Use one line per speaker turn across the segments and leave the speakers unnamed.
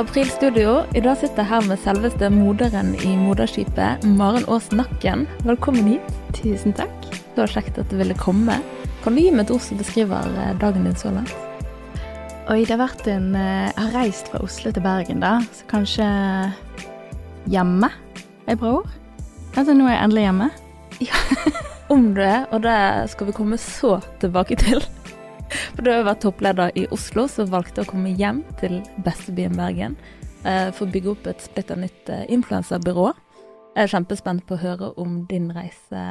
fra April Studio. I dag sitter jeg her med selveste moderen i moderskipet, Maren Aas Nakken. Velkommen hit.
Tusen takk.
Det var kjekt at du ville komme. Kan du gi meg et ord som beskriver eh, dagen din så langt?
Oi, det har vært en eh, Jeg har reist fra Oslo til Bergen, da, så kanskje hjemme er et bra ord. Altså, nå er jeg endelig hjemme.
Ja, Om du er, og det skal vi komme så tilbake til. For du har var toppleder i Oslo, så valgte jeg å komme hjem til bestebyen Bergen eh, for å bygge opp et splitter nytt eh, influenserbyrå. Jeg er kjempespent på å høre om din reise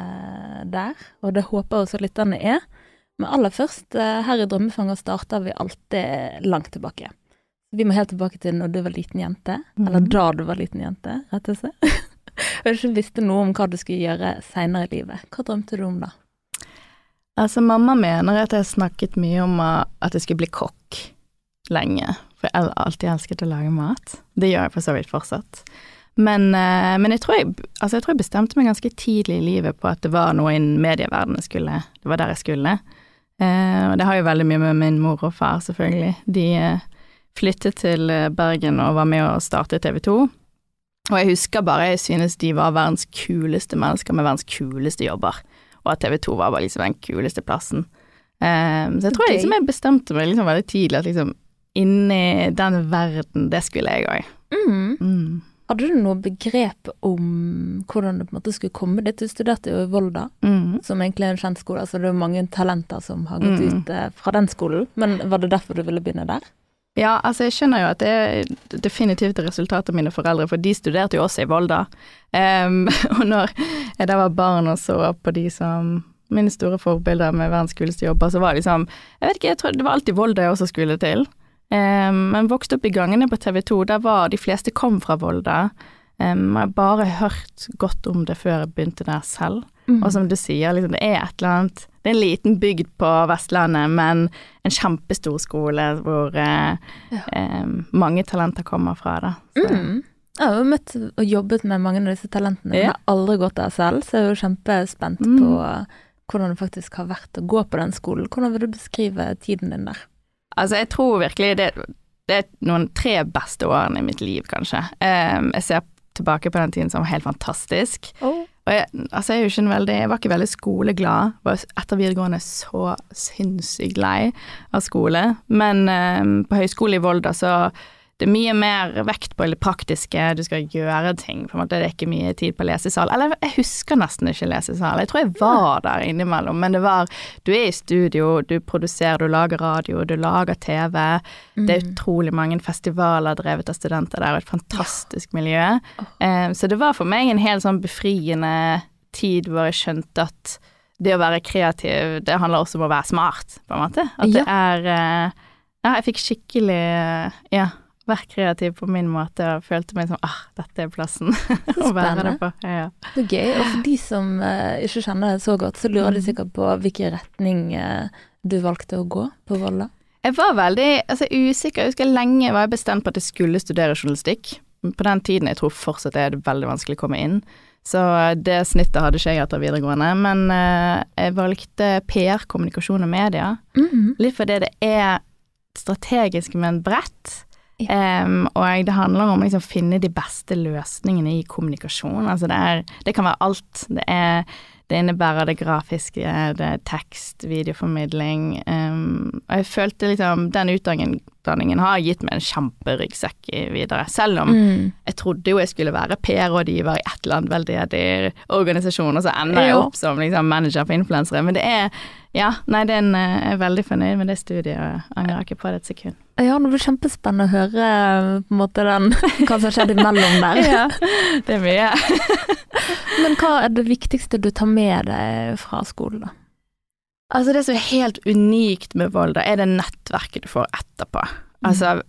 der, og det håper jeg også lytterne er. Men aller først, eh, her i Drømmefanger starter vi alltid langt tilbake. Vi må helt tilbake til når du var liten jente, eller
Mhm.
da du var liten jente, rett og slett. Og ikke visste noe om hva du skulle gjøre seinere i livet. Hva drømte du om da?
Altså, mamma mener at jeg snakket mye om at jeg skulle bli kokk lenge, for jeg har alltid elsket å lage mat. Det gjør jeg for så vidt fortsatt. Men, eh, men jeg, tror jeg, altså jeg tror jeg bestemte meg ganske tidlig i livet på at det var noe innen medieverdenen jeg skulle Det var der jeg skulle. Eh, og det har jo veldig mye med min mor og far, selvfølgelig. De eh, flyttet til Bergen og var med å starte TV 2. Og jeg husker bare jeg synes de var verdens kuleste mennesker med verdens kuleste jobber og at TV 2 var bare liksom den kuleste plassen. Um, så jeg tror jeg, liksom, jeg bestemte meg liksom veldig tidlig at liksom inni den verden, det skulle jeg òg.
Mm.
Mm.
Hadde du noe begrep om hvordan du på en måte skulle komme dit? Du studerte jo i Volda,
Mm.
som egentlig er en kjent skole, så det er mange talenter som har gått
Mm.
ut eh, fra den skolen. Men var det derfor du ville begynne der?
Ja, altså jeg skjønner jo at det er definitivt resultatet resultat av mine foreldre, for de studerte jo også i Volda. Um, og når jeg da var barn og så på de som mine store forbilder med verdens kuleste jobber, så var det liksom Jeg vet ikke, jeg tror det var alltid Volda jeg også skulle til. Um, men vokste opp i gangene på TV 2, der var de fleste kom fra Volda. Um, jeg har bare hørt godt om det før jeg begynte der selv.
Mm.
Og som du sier, liksom, det er et eller annet Det er en liten bygd på Vestlandet, men en kjempestor skole hvor eh,
Ja.
eh, mange talenter kommer fra, da.
Mm. Jeg har jo møtt og jobbet med mange av disse talentene, men
Ja.
har aldri gått der selv, så jeg er jo kjempespent
Mm.
på hvordan det faktisk har vært å gå på den skolen. Hvordan vil du beskrive tiden din der?
Altså, jeg tror virkelig det, det er noen tre beste årene i mitt liv, kanskje. Um, jeg ser tilbake på den tiden som helt fantastisk. Og jeg, altså jeg, er veldig, jeg var ikke veldig skoleglad. Var etter videregående så sinnssykt lei av skole. Men eh, på høyskole i Volda så det er mye mer vekt på det praktiske, du skal gjøre ting. på en måte Det er ikke mye tid på lesesal. Eller jeg husker nesten ikke lesesal. Jeg tror jeg var der innimellom, men det var Du er i studio, du produserer, du lager radio, du lager TV. Det er utrolig mange festivaler drevet av studenter der, og et fantastisk miljø. Eh, så det var for meg en helt sånn befriende tid hvor jeg skjønte at det å være kreativ, det handler også om å være smart, på en måte. At det er eh, Ja, jeg fikk skikkelig eh, Ja, være kreativ på min måte, og følte meg som ah, dette er plassen å være det på. Ja, ja.
Det er gøy. Og for de som eh, ikke kjenner det så godt, så lurer de
Mm.
sikkert på hvilken retning eh, du valgte å gå på Volda.
Jeg var veldig altså, usikker. Jeg husker lenge var jeg bestemt på at jeg skulle studere journalistikk. På den tiden jeg tror fortsatt er det veldig vanskelig å komme inn. Så det snittet hadde ikke jeg etter videregående. Men eh, jeg valgte PR, kommunikasjon og media. Litt fordi det er strategisk, men bredt. Em, og det handler om å liksom finne de beste løsningene i kommunikasjon. Altså det, er, det kan være alt. Det, er, det innebærer det grafiske, det er tekst, videoformidling. Um, og jeg følte liksom den utdanningen, har gitt meg en kjemperyggsekk i videre. Selv om
Mm.
jeg trodde jo jeg skulle være PR-rådgiver i et eller annet veldedig organisasjon, og så ender jeg opp som liksom, manager for influensere. Men det er Ja, nei, den er en, eh, er veldig fornøyd med det studiet, og angrer ikke på det et sekund.
Ja, det blir kjempespennende å høre eh, på en måte den, hva som har skjedd imellom der.
det er mye.
Men hva er det viktigste du tar med deg fra skolen, da?
Altså, det som er helt unikt med Volda, er det nettverket du får etterpå. Altså,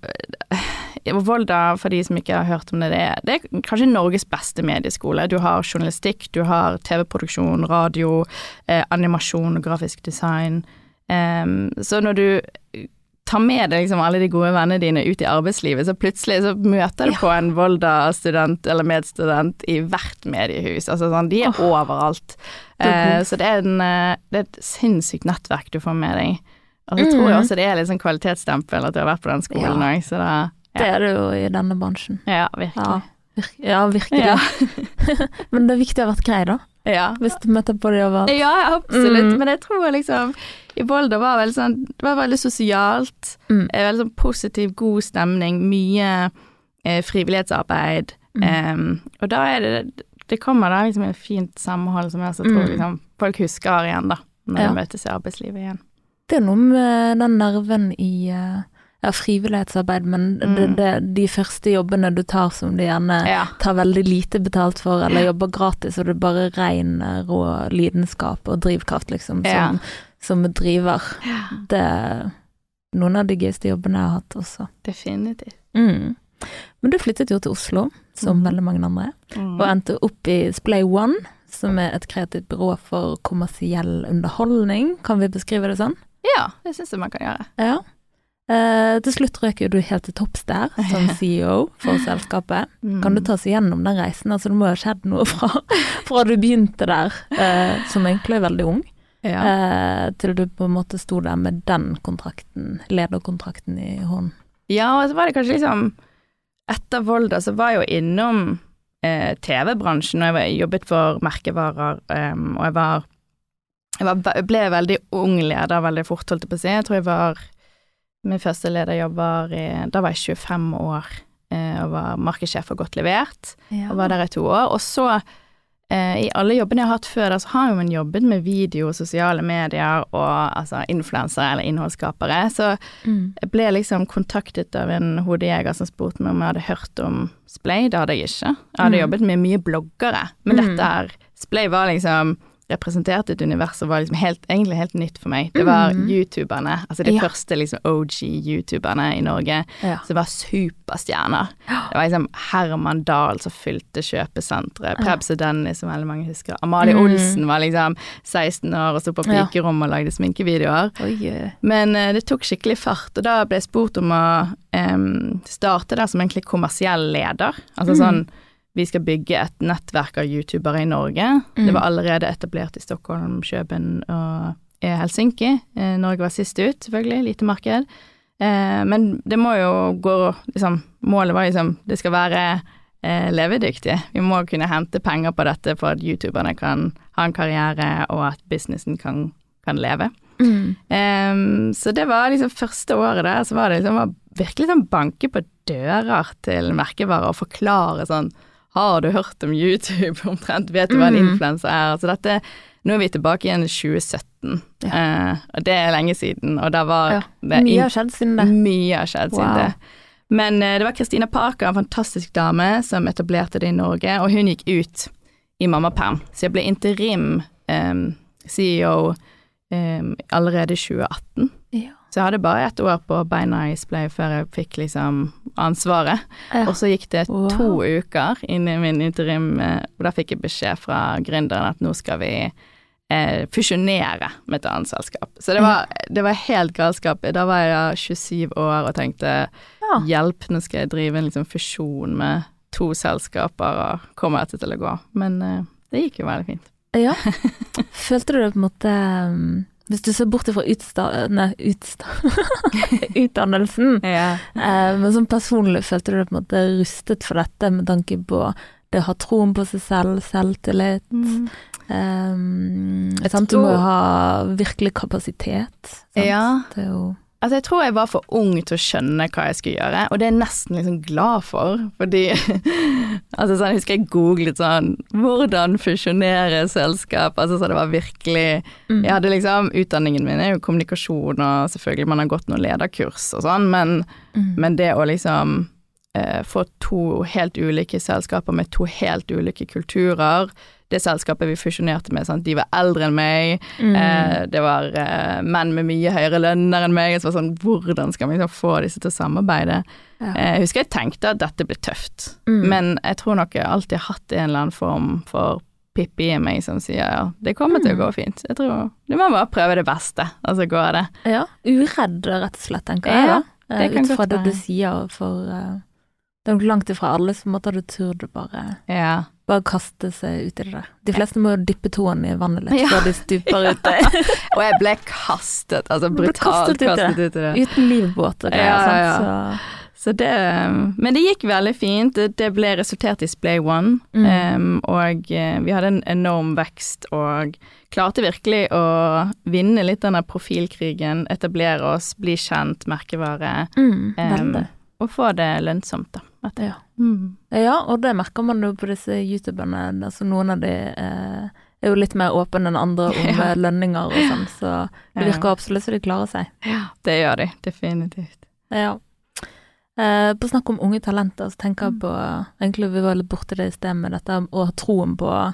eh, Volda, for de som ikke har hørt om det, det er, det er kanskje Norges beste medieskole. Du har journalistikk, du har TV-produksjon, radio, eh, animasjon og grafisk design. Um, så når du tar med deg liksom alle de gode vennene dine ut i arbeidslivet, så plutselig så møter du
Ja.
på en Volda-student eller medstudent i hvert mediehus. Altså sånn, de er overalt.
Er
Eh,
god.
så det er, en, eh, det er et sinnssykt nettverk du får med deg. Og så
Mm.
tror jeg også det er litt sånn kvalitetsstempel at du har vært på den skolen
Ja.
så da
Det er det jo i denne bransjen.
Ja, virkelig.
Ja, vir ja virkelig.
Ja.
Men det er viktig å ha vært grei, da.
Ja.
Hvis du møter på det overalt.
Ja, absolutt.
Mm.
Men jeg tror liksom i Volda var veldig sånn Det var veldig sosialt.
Mm.
eh, Veldig sånn positiv, god stemning. Mye eh, frivillighetsarbeid.
Mm.
Um, og da er det Det kommer da liksom et fint samhold som jeg også tror
Mm.
liksom, folk husker igjen, da. Når
Ja.
de møtes i arbeidslivet igjen.
Det er noe med den nerven i eh, ja, frivillighetsarbeid, men
Mm.
det, de første jobbene du tar som du gjerne
Ja.
tar veldig lite betalt for, eller jobber gratis, og det er bare ren rå lidenskap og drivkraft, liksom,
Ja.
som, som driver. Det er noen av de gøyeste jobbene jeg har hatt også.
Definitivt.
Mm. Men du flyttet jo til Oslo, som
mm.
veldig mange andre, og endte opp i Splay One, som er et kreativt byrå for kommersiell underholdning. Kan vi beskrive det sånn?
Ja, det syns jeg man kan gjøre.
Ja. Eh, til slutt røk jo du helt til topps der, som CEO for selskapet.
Mm.
Kan du ta oss igjennom den reisen? Altså, det må jo ha skjedd noe fra, fra du begynte der, eh, som egentlig er veldig ung,
ja.
eh, til du på en måte sto der med den kontrakten, lederkontrakten i hånden.
Ja, og så var det kanskje liksom Etter Volda så var jeg jo innom eh, TV-bransjen, og jeg jobbet for merkevarer, em, og jeg var Jeg ble veldig ung leder veldig fort, holdt jeg på å si. Jeg tror jeg var Min første lederjobb var i Da var jeg 25 år eh, og var markedssjef for Godt levert, og var der i to år. Og så Eh, I alle jobbene jeg har hatt før, der, så har jo man jobbet med video og sosiale medier og altså influensere eller innholdsskapere. Så
Mm.
jeg ble liksom kontaktet av en hodejeger som spurte meg om jeg hadde hørt om Splay. Det hadde jeg ikke. Jeg hadde
Mm.
jobbet med mye bloggere, men
Mm.
dette her Splay var liksom representerte et univers som var liksom helt, egentlig helt nytt for meg. Det var
Mm.
youtuberne, altså de
Ja.
første liksom OG-youtuberne i Norge,
Ja.
som var superstjerner. Det var liksom Herman Dahl som fylte kjøpesenteret. Prebz og Dennis, som veldig mange husker. Amalie
Mm.
Olsen var liksom 16 år og sto på pikerom og lagde sminkevideoer.
Oi, oi.
Men uh, det tok skikkelig fart, og da ble jeg spurt om å um, starte der som egentlig kommersiell leder. Altså
Mm.
sånn vi skal bygge et nettverk av youtubere i Norge.
Mm.
Det var allerede etablert i Stockholm, Kjøben og Helsinki. Eh, Norge var sist ut, selvfølgelig, lite marked. Eh, men det må jo gå liksom, Målet var liksom det skal være eh, levedyktig. Vi må kunne hente penger på dette for at youtuberne kan ha en karriere, og at businessen kan, kan leve.
Mm.
Så det var liksom første året der, så var det liksom å virkelig sånn banke på dører til merkevarer og forklare sånn Har du hørt om YouTube? Omtrent. Vet du hva en
Mm.
influenser er? Så dette Nå er vi tilbake igjen i 2017, Eh, og det er lenge siden, og det var
Ja.
det
Mye har skjedd siden det.
mye har skjedd siden
Wow.
det. Men eh, det var Kristina Parker, en fantastisk dame, som etablerte det i Norge, og hun gikk ut i mammaperm. Så jeg ble interim eh, CEO em, allerede i 2018.
Ja.
Så jeg hadde bare ett år på beina i Splay før jeg fikk liksom ansvaret.
Ja.
Og så gikk det
Wow.
to uker inn i min interim, eh, og da fikk jeg beskjed fra gründeren at nå skal vi eh, fusjonere med et annet selskap. Så det var, det var helt galskap. Da var jeg da 27 år og tenkte
Ja.
hjelp, nå skal jeg drive en liksom fusjon med to selskaper, og kommer dette til å gå? Men eh, det gikk jo veldig fint.
Ja. Følte du det på en måte um, Hvis du ser bort fra utdannelsen,
Ja.
eh, men som personlig følte du deg på en måte rustet for dette med tanke på det å ha troen på seg selv, selvtillit um,
Jeg
sant? Du må jo ha virkelig kapasitet. Sant?
Ja.
Det er jo
Altså, jeg tror jeg var for ung til å skjønne hva jeg skulle gjøre, og det er jeg nesten liksom glad for, fordi Altså sånn, jeg husker jeg googlet sånn 'Hvordan fusjonere selskap?' Altså så det var virkelig
mm.
Jeg hadde liksom Utdanningen min er jo kommunikasjon, og selvfølgelig man har gått noen lederkurs og sånn, men,
mm.
men det å liksom eh, få to helt ulike selskaper med to helt ulike kulturer Det selskapet vi fusjonerte med, sant? de var eldre enn meg,
Mm.
Eh, det var eh, menn med mye høyere lønner enn meg. Så var sånn, hvordan skal vi liksom få disse til å samarbeide?
Ja.
Eh, jeg husker jeg tenkte at dette ble tøft,
Mm.
men jeg tror nok jeg alltid har hatt en eller annen form for Pippi i meg som sier ja, det kommer til å
Mm.
gå fint. Jeg tror Du må bare prøve det beste, og så går det.
Ja, uredd rett og slett, tenker jeg
Ja, det
Eh,
kan
Ut fra det du sier, for uh, det er nok langt ifra alle som måtte ha turt å bare,
Ja.
Bare kaste seg ut i det der. De fleste må dyppe tåen i vannet litt
Ja.
før de stuper uti.
Og jeg ble kastet, altså brutalt
kastet
kastet ut i det.
Uten livbåt og greier,
Ja, ja, ja.
sant. Så
Så det Men det gikk veldig fint. Det, det ble resultert i Splay One,
Mm.
um, og eh, vi hadde en enorm vekst og klarte virkelig å vinne litt denne profilkrigen, etablere oss, bli kjent, merkevare,
Mm, um,
og få det lønnsomt, da. At det-
Ja.
Mm.
Ja, og det merker man jo på disse youtuberne. Altså noen av de eh, er jo litt mer åpne enn andre om
Ja.
eh, lønninger og sånn, så det virker absolutt som de klarer seg.
Ja, det gjør de, definitivt.
Ja. Eh, på snakk om unge talenter, så tenker jeg
Mm.
på Egentlig vi var litt borti det i sted med dette å ha troen på,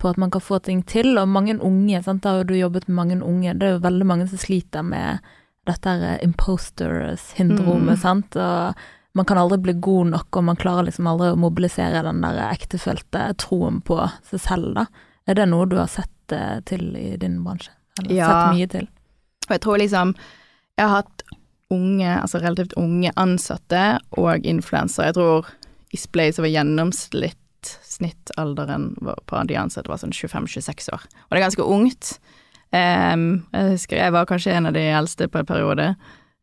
på at man kan få ting til, og mange unge, sant, da har du jobbet med mange unge, det er jo veldig mange som sliter med dette her imposter-syndromet,
Mm.
sant, og man kan aldri bli god nok, og man klarer liksom aldri å mobilisere den der ektefølte troen på seg selv, da. Er det noe du har sett eh, til i din bransje? Eller
Ja.
sett mye til?
Og jeg tror liksom Jeg har hatt unge, altså relativt unge ansatte og influensere. Jeg tror Isplay som så var snittalderen på de ansatte var sånn 25-26 år. Og det er ganske ungt. Um, jeg husker jeg var kanskje en av de eldste på en periode.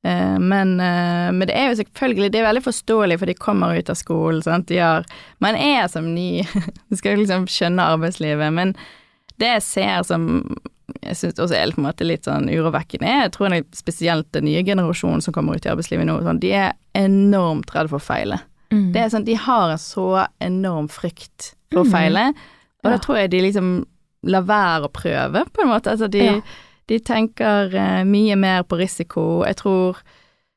Eh, men, eh, men det er jo selvfølgelig Det er veldig forståelig, for de kommer ut av skolen. Sant? De har, man er som ny Du skal liksom skjønne arbeidslivet. Men det jeg ser som jeg syns også er på en måte litt sånn urovekkende, jeg tror er spesielt den nye generasjonen som kommer ut i arbeidslivet nå, sånn, de er enormt redde for å feile.
Mm.
Det er sånn, De har en så enorm frykt for å
feile,
feile, og
Ja.
da tror jeg de liksom lar være å prøve, på en måte. Altså de,
Ja.
De tenker eh, mye mer på risiko. Jeg tror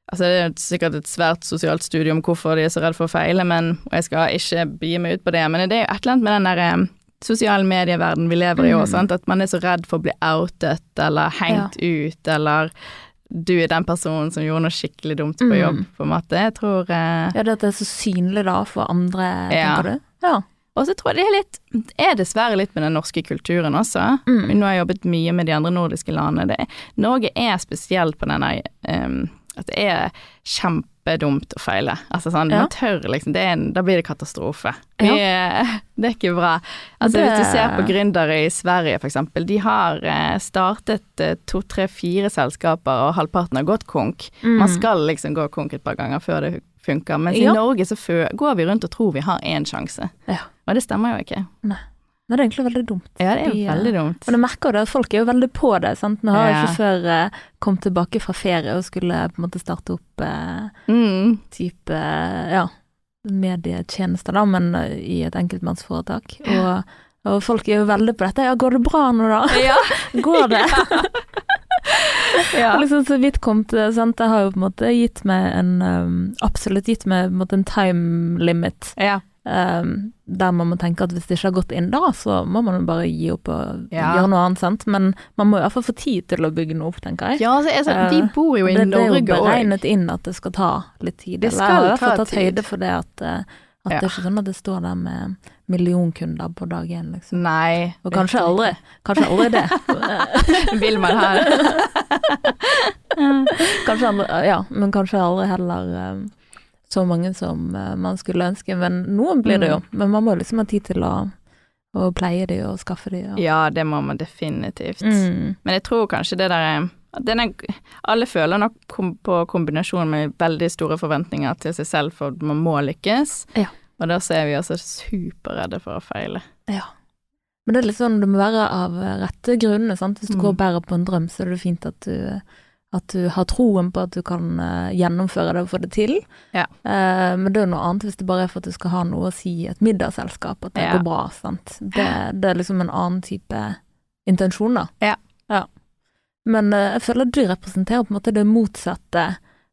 Altså det er sikkert et svært sosialt studie om hvorfor de er så redde for å feile, men, og jeg skal ikke begi meg ut på det, men det er jo et eller annet med den der eh, sosiale medieverdenen vi lever i òg, mm. At man er så redd for å bli outet eller hengt ut, eller du er den personen som gjorde noe skikkelig dumt på
jobb,
jobb, på en måte. Jeg tror eh,
Ja, det at det er så synlig da for andre,
Ja.
tenker du? Ja.
Og så tror jeg det er litt Er dessverre litt med den norske kulturen også.
Mm.
Nå har jeg jobbet mye med de andre nordiske landene. Det, er- Norge er spesielt på denne um, At det er kjempedumt å feile. Altså sånn,
Ja.
man tør liksom det en, Da blir det katastrofe.
Ja.
Vi det er ikke bra. Altså
Det-
Hvis du ser på gründere i Sverige for eksempel, de har eh, startet eh, to, tre, fire selskaper, og halvparten har gått konk.
Mm.
Man skal liksom gå konk et par ganger før det funker, mens
Ja.
i Norge så går vi rundt og tror vi har én sjanse.
Ja.
Og det stemmer jo ikke.
Nei, det er egentlig veldig dumt.
Ja, det er jo
eh,
veldig dumt.
Men jeg merker jo det, folk er jo veldig på det. sant? Nå har jeg
Ja.
ikke før eh, kom tilbake fra ferie og skulle på en måte starte opp eh,
Mm.
type eh, ja, medietjenester, da, men eh, i et enkeltmannsforetak. Og, og folk er jo veldig på dette. Ja, går det bra nå, da?
Ja.
Går det?
ja.
Liksom så vidt kom til, sant? Det har jo på en måte gitt meg en um, Absolutt gitt meg på en måte en time limit.
ja.
Um, der man må tenke at hvis det ikke har gått inn da, så må man jo bare gi opp og
Ja.
gjøre noe annet, sant. Men man må i hvert fall få tid til å bygge noe opp, tenker jeg.
Ja, altså,
Eh,
bor jo i
det, det er jo
Norge òg.
beregnet inn at det skal ta litt tid.
Det skal
eller,
ta
tatt høyde for det at, eh, at
Ja.
det er ikke sånn at det står der med millionkunder på dag én, liksom.
Nei.
Og kanskje aldri. Kanskje aldri det.
Vil man ha det?
kanskje aldri, ja, men kanskje aldri heller eh, så mange som eh, man skulle ønske. Men noen blir det jo.
Mm.
Men man må liksom ha tid til å, å pleie de og skaffe de. Og.
Ja, det må man definitivt.
Mm.
Men jeg tror kanskje det der er denne, Alle føler nok på kombinasjon med veldig store forventninger til seg selv for man må lykkes.
Ja.
Og da er vi også superredde for å feile.
Ja. Men det er litt sånn, det må være av rette grunnene, sant. Hvis du
Mm.
går og bærer på en drøm, så er det fint at du, at du har troen på at du kan eh, gjennomføre det og få det til.
Ja.
Eh, men det er jo noe annet hvis det bare er for at du skal ha noe å si i et middagsselskap, at det
Ja.
går bra, sant. Det, det er liksom en annen type intensjon, da.
Ja.
ja. Men eh, jeg føler at du representerer på en måte det motsatte.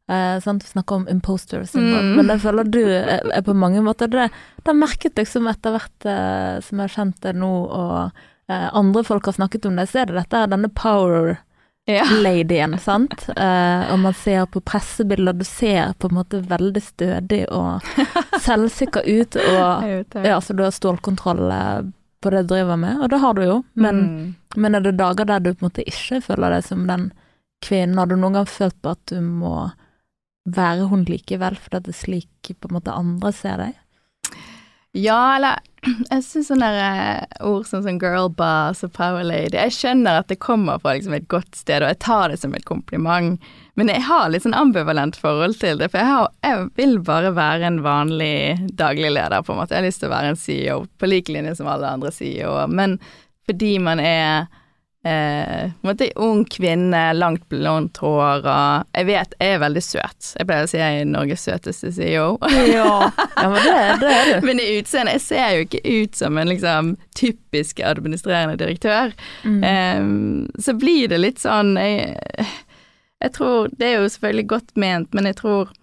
Eh, sant? Vi snakker om imposter syndrome,
Mm.
men jeg føler at du er, er på mange måter det. Det har merket liksom etter hvert eh, som jeg har kjent det nå, og eh, andre folk har snakket om det, så er det dette her, denne power-ladyen,
Ja.
sant. Uh, og man ser på pressebilder, du ser på en måte veldig stødig og selvsikker ut, og
vet
ja, så du har stålkontroll eh, på det du driver med, og det har du jo, men
Mm.
men er det dager der du på en måte ikke føler deg som den kvinnen? Har du noen gang følt på at du må være hun likevel, fordi det er slik på en måte andre ser deg?
Ja, eller jeg syns sånne eh, ord som sånn girl boss og power lady Jeg skjønner at det kommer fra liksom et godt sted, og jeg tar det som et kompliment, men jeg har litt sånn ambivalent forhold til det, for jeg, har, jeg vil bare være en vanlig daglig leder, på en måte. Jeg har lyst til å være en CEO på lik linje som alle andre CEO-er, men fordi man er Eh, ung kvinne, langt blondt hår og Jeg vet jeg er veldig søt. Jeg pleier å si jeg er Norges søteste CEO.
Ja, ja men det, det er du.
Men i utseendet Jeg ser jo ikke ut som en liksom typisk administrerende direktør.
Mm.
Eh, så blir det litt sånn jeg, jeg tror Det er jo selvfølgelig godt ment, men jeg tror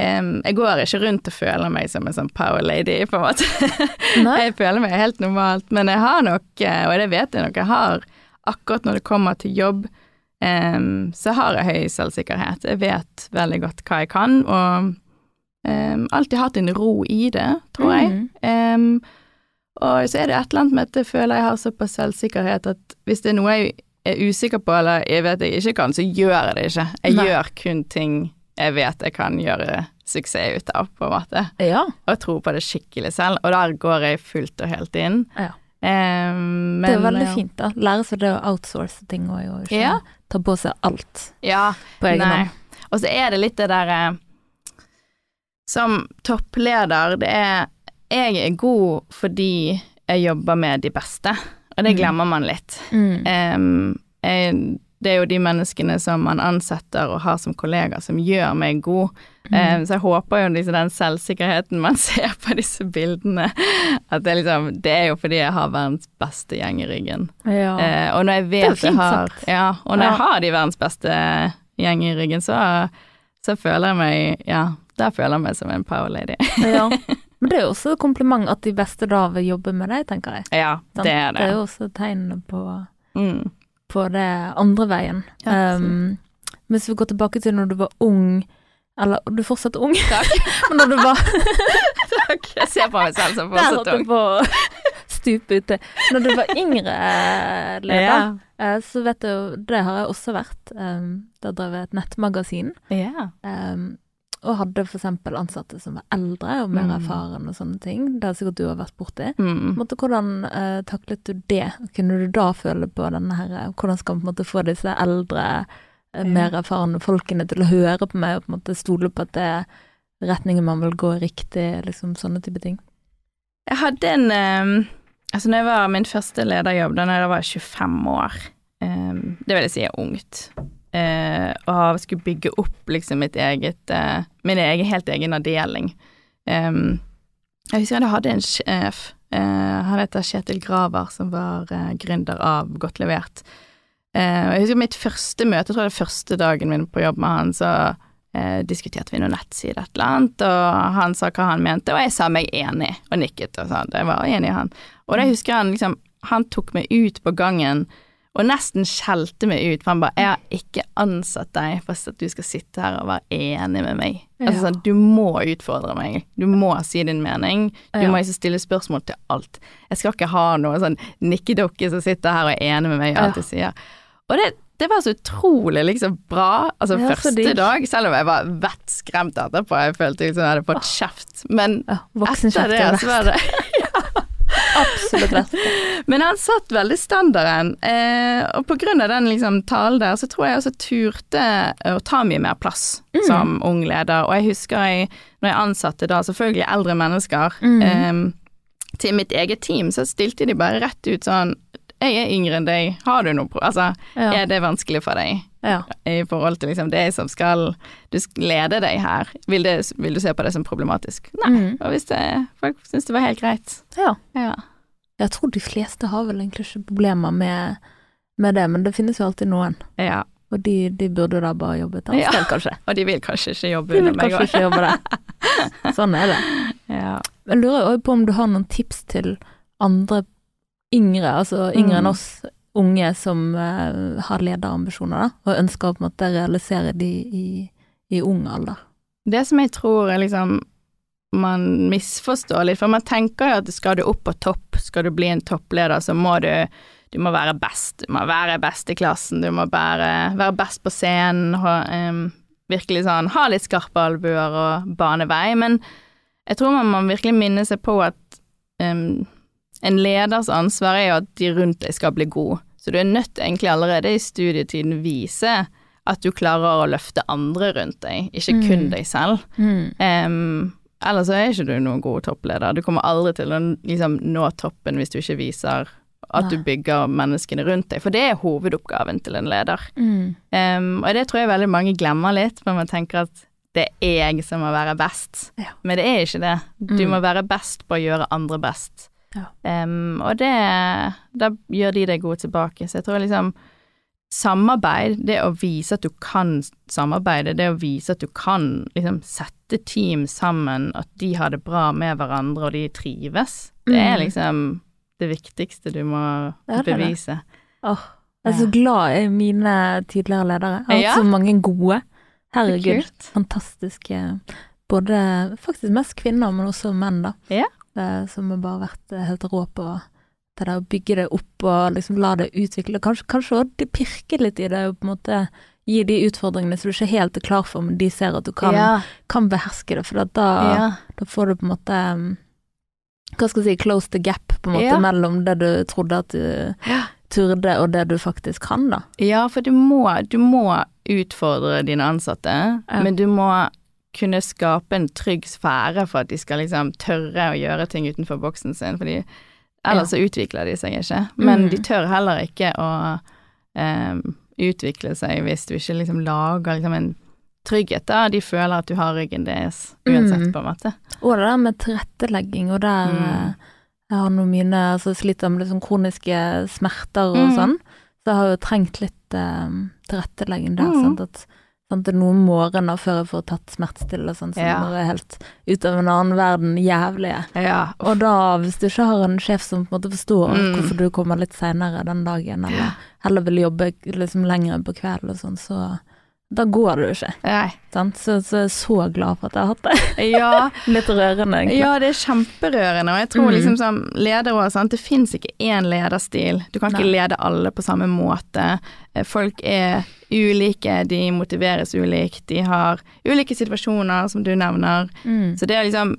Um, jeg går ikke rundt og føler meg som en sånn power lady, på en måte. jeg føler meg helt normalt, men jeg har nok, eh, og det vet jeg nok, jeg har akkurat når det kommer til jobb, um, så har jeg høy selvsikkerhet. Jeg vet veldig godt hva jeg kan, og um, alltid hatt en ro i det, tror jeg. Mm. Um, og så er det et eller annet med at jeg føler jeg har såpass selvsikkerhet at hvis det er noe jeg er usikker på, eller jeg vet jeg ikke kan, så gjør jeg det ikke. Jeg Nei. gjør kun ting jeg vet jeg kan gjøre suksess ut av, på en måte.
Ja.
Og tror på det skikkelig selv, og der går jeg fullt og helt inn.
Ja.
Um,
det er veldig fint, da. Lære seg det å outsource ting og ikke ja. ta på seg alt
ja,
på egen hånd.
Og så er det litt det derre Som toppleder, det er Jeg er god fordi jeg jobber med de beste, og det mm. glemmer man litt.
Mm.
Um, jeg det er jo de menneskene som man ansetter og har som kollegaer som gjør meg god. Mm. Eh, så jeg håper jo liksom den selvsikkerheten man ser på disse bildene, at det liksom Det er jo fordi jeg har verdens beste gjeng i ryggen.
Ja.
Eh, og når jeg vet jeg har Ja, og når ja. jeg har de verdens beste gjeng i ryggen, så, så føler jeg meg Ja, der føler jeg meg som en power lady.
ja. Men det er jo også et kompliment at de beste da vil jobbe med deg, tenker jeg.
Ja, det er det.
Det er jo også tegn på
mm
på det andre veien. Ja, um, hvis vi går tilbake til når du var ung, eller du er fortsatt ung,
Takk.
men når du var
Takk. Jeg ser på meg selv som fortsatt ung.
på å stupe ute. Når du var yngre leder, ja. Eh, så vet du Det har jeg også vært. Um, da drev jeg et nettmagasin.
Ja.
Um, og hadde f.eks. ansatte som var eldre og mer mm. erfaren og sånne ting. Det har sikkert du har vært borti.
Mm.
Måte, hvordan uh, taklet du det? Kunne du da føle på denne her eh, Hvordan skal man på en måte få disse eldre, uh, mer erfarne folkene til å høre på meg og på en måte stole på at det er retningen man vil gå riktig, liksom sånne type ting?
Jeg hadde en um, Altså, når jeg var min første lederjobb, da jeg var 25 år, um, det vil jeg si er ungt eh, og skulle bygge opp liksom mitt eget eh, min egen, helt egen avdeling. Um, jeg husker jeg hadde en sjef, eh, han heter Kjetil Graver, som var eh, gründer av Godt levert. Eh, jeg husker mitt første møte, jeg tror det var første dagen min på jobb med han, så eh, diskuterte vi noen nettside et eller annet, og han sa hva han mente, og jeg sa meg enig, og nikket og sa jeg var enig i han. Og da husker han liksom, han tok meg ut på gangen og nesten skjelte meg ut, for han bare 'Jeg har ikke ansatt deg for at du skal sitte her og være enig med meg'. Altså, ja. Altså sånn, du må utfordre meg. Du må si din mening. Du ja. må ikke stille spørsmål til alt. Jeg skal ikke ha noe sånn nikkedukke som sitter her og er enig med meg i alt jeg sier. Og det, det var så utrolig liksom bra. Altså ja, første dag, selv om jeg var vettskremt etterpå, jeg følte liksom jeg hadde fått kjeft, men etter det så var det
Absolutt verste.
Men han satt veldig standarden, eh, og på grunn av den liksom, talen der, så tror jeg også turte å ta mye mer plass mm. som ung leder. Og jeg husker jeg, når jeg ansatte da selvfølgelig eldre mennesker mm. eh, til mitt eget team, så stilte de bare rett ut sånn jeg er yngre enn deg, har du noe. Altså, ja. er det vanskelig for deg?
Ja.
I forhold til liksom det som skal Du lede deg her. Vil, det, vil, du se på det som problematisk? Nei. Mm. Og hvis det, folk syns det var helt greit.
Ja.
ja.
Jeg tror de fleste har vel egentlig ikke problemer med, med det, men det finnes jo alltid noen.
Ja.
Og de, de burde da bare jobbe et annet ja. sted, kanskje.
Og de vil kanskje ikke jobbe under meg
òg. De vil kanskje ikke jobbe der. Sånn er det.
Ja.
Jeg lurer òg på om du har noen tips til andre yngre, altså yngre mm. enn oss unge som uh, har lederambisjoner, da, og ønsker å på en måte realisere de i, i ung alder.
Det som jeg tror er liksom man misforstår litt, for man tenker jo at skal du opp på topp, skal du bli en toppleder, så må du du må være best, du må være best i klassen, du må være, være best på scenen, og, um, virkelig sånn ha litt skarpe albuer og bane vei, men jeg tror man må virkelig minne seg på at um, en leders ansvar er jo at de rundt deg skal bli gode. Så du er nødt til egentlig allerede i studietiden vise at du klarer å løfte andre rundt deg, ikke kun
Mm.
deg selv.
Mm.
Um, ellers så er ikke du noen god toppleder. Du kommer aldri til å liksom, nå toppen hvis du ikke viser at
Nei.
du bygger menneskene rundt deg, for det er hovedoppgaven til en leder.
Mm.
Um, og det tror jeg veldig mange glemmer litt, for man tenker at det er jeg som må være best.
Ja.
Men det er ikke det. Du
Mm.
må være best på å gjøre andre best.
Ja.
Um, og det Da gjør de deg gode tilbake. Så jeg tror liksom Samarbeid, det å vise at du kan samarbeide, det å vise at du kan liksom sette team sammen, at de har det bra med hverandre og de trives, det er
Mm.
liksom det viktigste du må bevise.
Åh, jeg er så glad i mine tidligere ledere. Jeg har
Ja.
hatt så mange gode. Herregud. Fantastiske. Både faktisk mest kvinner, men også menn, da.
Ja.
Eh, Som har bare vært eh, helt rå på det og bygge det opp og liksom la det utvikle. Kanskje, kanskje også de pirker litt i det og på en måte gi de utfordringene som du ikke helt er klar for, men de ser at du kan,
ja,
kan beherske det. For da,
ja.
da får du på en måte um, Hva skal jeg si, close the gap på en måte
Ja.
mellom det du trodde at du turde, og det du faktisk kan, da.
Ja, for du må, du må utfordre dine ansatte, men du må kunne skape en trygg sfære for at de skal liksom tørre å gjøre ting utenfor boksen sin, fordi ellers så utvikler de seg ikke. Men
Mm.
de tør heller ikke å em, utvikle seg hvis du ikke liksom lager liksom en trygghet, da. De føler at du har ryggen deres uansett,
Mm.
på en måte.
Og det der med tilrettelegging, og der
Mm.
eh, Jeg har noen mine altså sliter med liksom kroniske smerter og
Mm.
sånn, så jeg har jo trengt litt eh, tilrettelegging der.
Mm.
Sant? At, sant? Det er noen morgener før jeg får tatt smertestillende sånn, som
Ja.
er helt ut av en annen verden jævlige.
Ja.
Og da, hvis du ikke har en sjef som på en måte forstår
Mm.
hvorfor du kommer litt seinere den dagen, eller heller vil jobbe liksom lenger på kvelden og sånn, så da går det jo ikke.
Nei.
Så, så så glad for at jeg har hatt det.
Ja,
Litt rørende, egentlig.
Ja, det er kjemperørende, og jeg tror
Mm.
liksom som leder sant, det fins ikke én lederstil. Du kan ikke
Nei.
lede alle på samme måte. Eh, Folk er ulike, de motiveres ulikt, de har ulike situasjoner, som du nevner.
Mm.
Så det er liksom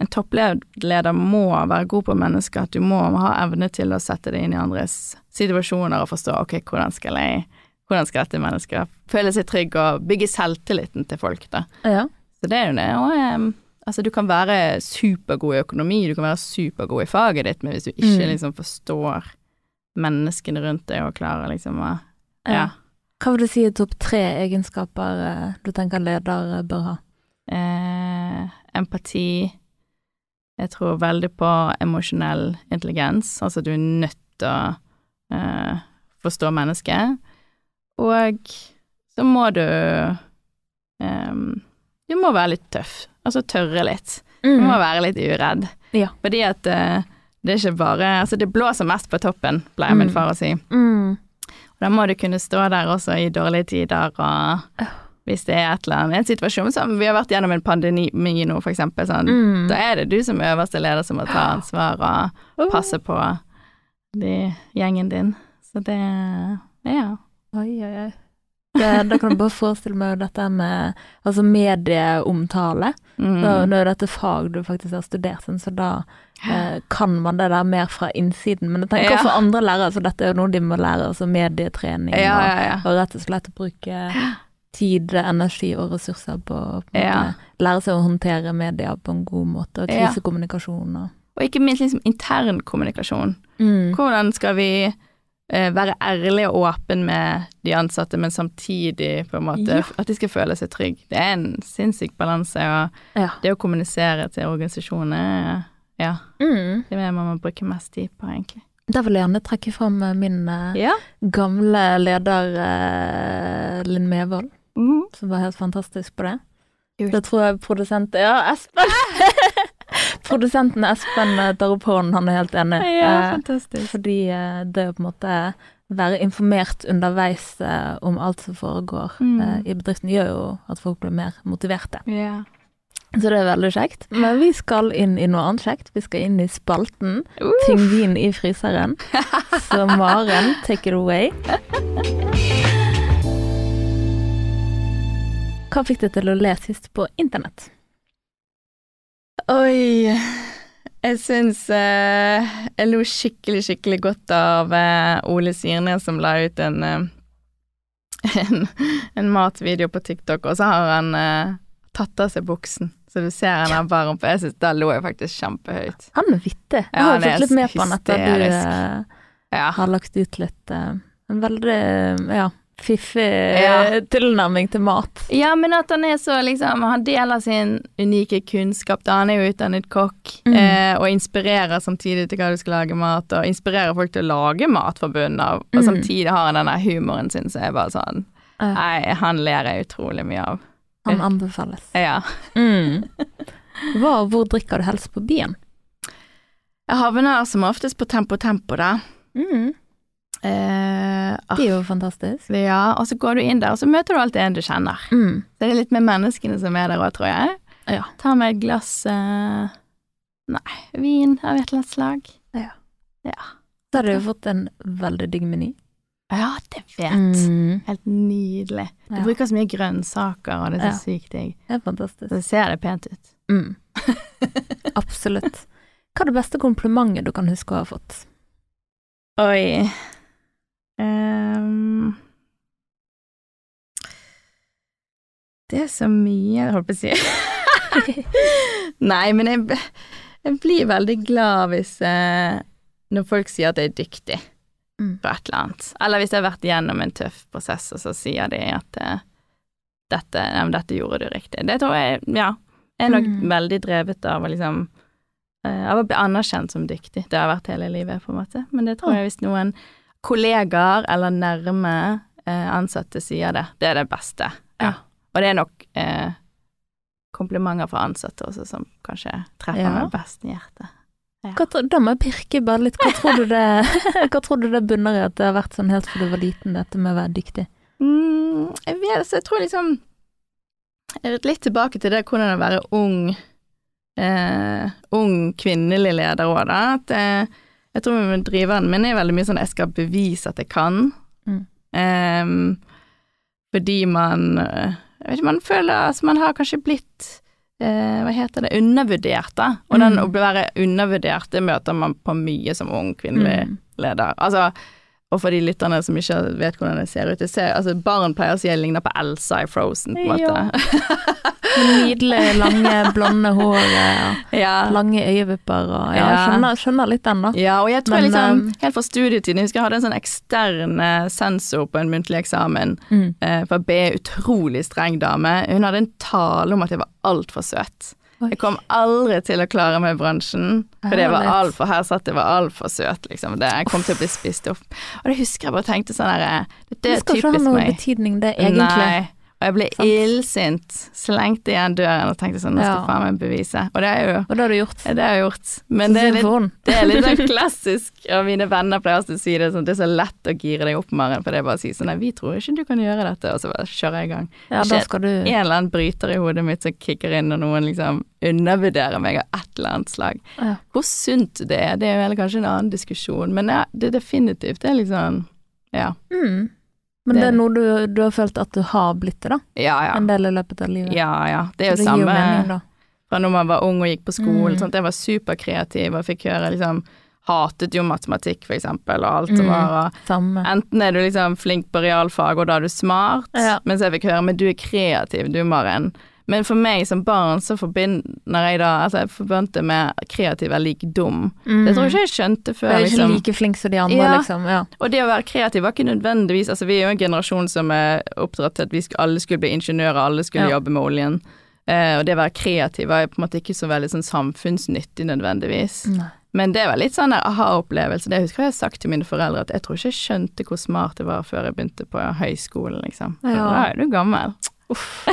En toppleder må være god på mennesker, at du må ha evne til å sette deg inn i andres situasjoner og forstå ok, hvordan skal jeg hvordan skal dette mennesket føle seg trygg og bygge selvtilliten til folk, da.
Ja.
Så det er jo det. Og um, altså, du kan være supergod i økonomi, du kan være supergod i faget ditt, men hvis du ikke
Mm.
liksom forstår menneskene rundt deg og klarer liksom å
Ja.
Ja.
Hva vil du si er topp tre egenskaper eh, du tenker leder eh, bør ha?
Eh, empati. Jeg tror veldig på emosjonell intelligens, altså du er nødt til å eh, forstå mennesket. Og så må du um, Du må være litt tøff, altså tørre litt. Du må være litt uredd.
Mm. Ja.
Fordi at uh, det er ikke bare Altså, det blåser mest på toppen, pleier min
Mm.
far å si.
Mm.
Og da må du kunne stå der også i dårlige tider og hvis det er et eller annet, en situasjon som vi har vært gjennom en pandemi nå, for eksempel, sånn,
Mm.
da er det du som øverste leder som må ta ansvar og passe på de, gjengen din. Så det Ja.
Oi, oi, oi. Det, da kan du bare forestille meg dette med altså medieomtale.
Mm.
Da, nå er dette fag du faktisk har studert, så da eh, kan man det der mer fra innsiden. Men jeg tenker
Ja.
for andre lærere, så dette er jo noe de må lære, altså medietrening
ja,
og,
ja, ja.
og rett og slett å bruke tid, energi og ressurser på å
Ja.
lære seg å håndtere media på en god måte, og krisekommunikasjon og
Og ikke minst liksom intern kommunikasjon.
mm.
Hvordan skal vi være ærlig og åpen med de ansatte, men samtidig på en måte
Ja.
at de skal føle seg trygge. Det er en sinnssyk balanse, og
Ja.
det å kommunisere til organisasjonene ja,
Mm.
det det man må bruke mest tid på, egentlig.
Da vil jeg gjerne trekke fram eh, min eh,
Ja.
gamle leder eh, Linn Mevold,
Mm.
som var helt fantastisk på det.
Kult.
Det tror jeg produsent Ja, Espen! Produsenten Espen eh, tar opp hånden, han er helt enig.
Ja,
Eh,
fantastisk.
fordi eh, det å på en måte være informert underveis om alt som foregår
Mm.
i bedriften, gjør jo at folk blir mer motiverte.
Ja.
Så det er veldig kjekt. Men vi skal inn i noe annet kjekt. Vi skal inn i spalten
Uh.
Pingvin i fryseren. Så Maren, take it away. Hva fikk deg til å le sist på internett?
Oi Jeg syns eh, Jeg lo skikkelig, skikkelig godt av eh, Ole Sirnes som la ut en, eh, en, en matvideo på TikTok, og så har han eh, tatt av seg buksen. Så du ser han er varm, rumpe. Jeg synes Da lo jeg faktisk kjempehøyt.
Han er vittig. Jeg har
ja,
fått litt med på han etter at du
hysterisk.
eh,
Ja.
har lagt ut litt eh, En veldig ja, fiffig
Ja.
tilnærming til mat.
ja, men at han er så liksom Han deler sin unike kunnskap. Da han er jo utdannet kokk,
Mm.
eh, og inspirerer samtidig til hva du skal lage mat, og inspirerer folk til å lage mat fra bunnen av. Og
Mm.
samtidig har han denne humoren sin, så er bare sånn. Nei, han ler jeg utrolig mye av.
Han anbefales.
Ja.
Mm. Hva og hvor drikker du helst på byen?
Jeg havner som oftest på Tempo Tempo, da.
Mm.
Eh, ah,
Det er jo fantastisk.
ja, og så går du inn der, og så møter du alltid en du kjenner.
Mm.
Så det er litt med menneskene som er der òg, tror jeg.
Ja.
Ta med et glass eh, Nei, vin av et eller annet slag.
Ja.
Ja.
Så har du jo fått en veldig digg meny.
Ja, det vet.
Mm.
Helt nydelig. Du
Ja.
bruker så mye grønnsaker, og det er så sykt digg.
Det er fantastisk.
Så ser det pent ut.
Mm. Absolutt. Hva er det beste komplimentet du kan huske å ha fått?
Oi Ehm. Det er så mye, jeg holdt på å si. Nei, men jeg, jeg blir veldig glad hvis eh, Når folk sier at jeg er dyktig
Mm.
på et eller annet. Eller hvis jeg har vært gjennom en tøff prosess, og så sier de at eh, dette, ja, dette gjorde du riktig. Det tror jeg, ja. Jeg er nok
Mm.
veldig drevet av å liksom eh, Av å bli anerkjent som dyktig. Det har jeg vært hele livet, på en måte. Men det tror jeg hvis noen kollegaer eller nærme eh, ansatte sier det, det er det beste.
Ja.
Og det er nok eh, komplimenter fra ansatte også som kanskje treffer
Ja.
meg best i hjertet.
Hva, tro- da må jeg pirke bare litt. Hva tror, du det, hva tror du det bunner i at det har vært sånn helt fra du var liten, dette med å være dyktig?
Mm, jeg vet, så jeg tror liksom er Litt tilbake til det hvordan å være ung eh, ung kvinnelig leder òg, da. At eh, jeg tror med driveren min er veldig mye sånn jeg skal bevise at jeg kan.
Mm.
Um, fordi man eh, Jeg vet ikke, man føler altså man har kanskje blitt eh, hva heter det, undervurdert, da. Og den
Mm.
å være undervurdert, det møter man på mye som ung kvinnelig
Mm.
leder. Altså, og for de lytterne som ikke vet hvordan det ser ut, det ser, altså barn pleier å si jeg ligner på Elsa i Frozen, på en måte.
Med Nydelig, lange, blonde hår og
ja.
lange øyevipper og Ja,
jeg
skjønner, skjønner litt den, da.
Ja, og jeg tror
Men,
liksom,
um,
helt fra studietiden, jeg husker jeg hadde en sånn ekstern eh, sensor på en muntlig eksamen,
Mm.
eh, for B, utrolig streng dame. Hun hadde en tale om at jeg var altfor søt. Jeg kom aldri til å klare meg i bransjen, for det var altfor her satt jeg var altfor søt, liksom. Det, jeg kom til å bli spist opp. Og det husker jeg bare tenkte sånn herre Det er typisk
Det
er
skal ikke ha
noen
betydning, det, egentlig.
Nei. Og jeg ble illsint, slengte igjen døren og tenkte sånn, nå skal jeg faen meg bevise. Og det er jo
Og det har du gjort.
det har jeg gjort. Men det er litt, det er litt sånn klassisk, og mine venner pleier alltid å si det sånn, det er så lett å gire deg opp, Maren, for det er bare å si sånn, nei, vi tror ikke du kan gjøre dette, og så bare kjører jeg i gang.
Ja, da skal du
En eller annen bryter i hodet mitt som kicker inn og noen liksom undervurderer meg av et eller annet slag.
ja.
Hvor sunt det er, det er jo vel kanskje en annen diskusjon, men ja, det definitivt, det er liksom, ja.
mm. Men
Det
det
er
noe du, du har følt at du har blitt det, da?
Ja, ja.
En del i løpet av livet?
Ja, ja. Det er jo
det
samme
mening,
fra når man var ung og gikk på skolen.
Mm.
Sånn jeg var superkreativ og fikk høre liksom Hatet jo matematikk, for eksempel, og alt som
Mm.
var og. Enten er du liksom flink på realfag, og da er du smart,
Ja.
mens jeg fikk høre men du er kreativ, du Maren. Men for meg som barn så forbinder jeg da Altså, jeg forbønte med kreativ er lik dum.
Mm.
Det tror jeg ikke jeg skjønte før.
Du er ikke
liksom.
like flink som de andre,
Ja.
liksom. Ja.
Og det å være kreativ var ikke nødvendigvis Altså, vi er jo en generasjon som er oppdratt til at vi alle skulle bli ingeniører, alle skulle
Ja.
jobbe med oljen. Eh, og det å være kreativ var på en måte ikke så veldig sånn samfunnsnyttig nødvendigvis.
Nei.
Men det var litt sånn aha-opplevelse. Det husker jeg har sagt til mine foreldre, at jeg tror ikke jeg skjønte hvor smart det var før jeg begynte på høyskolen, liksom.
Ja.
Da er du gammel.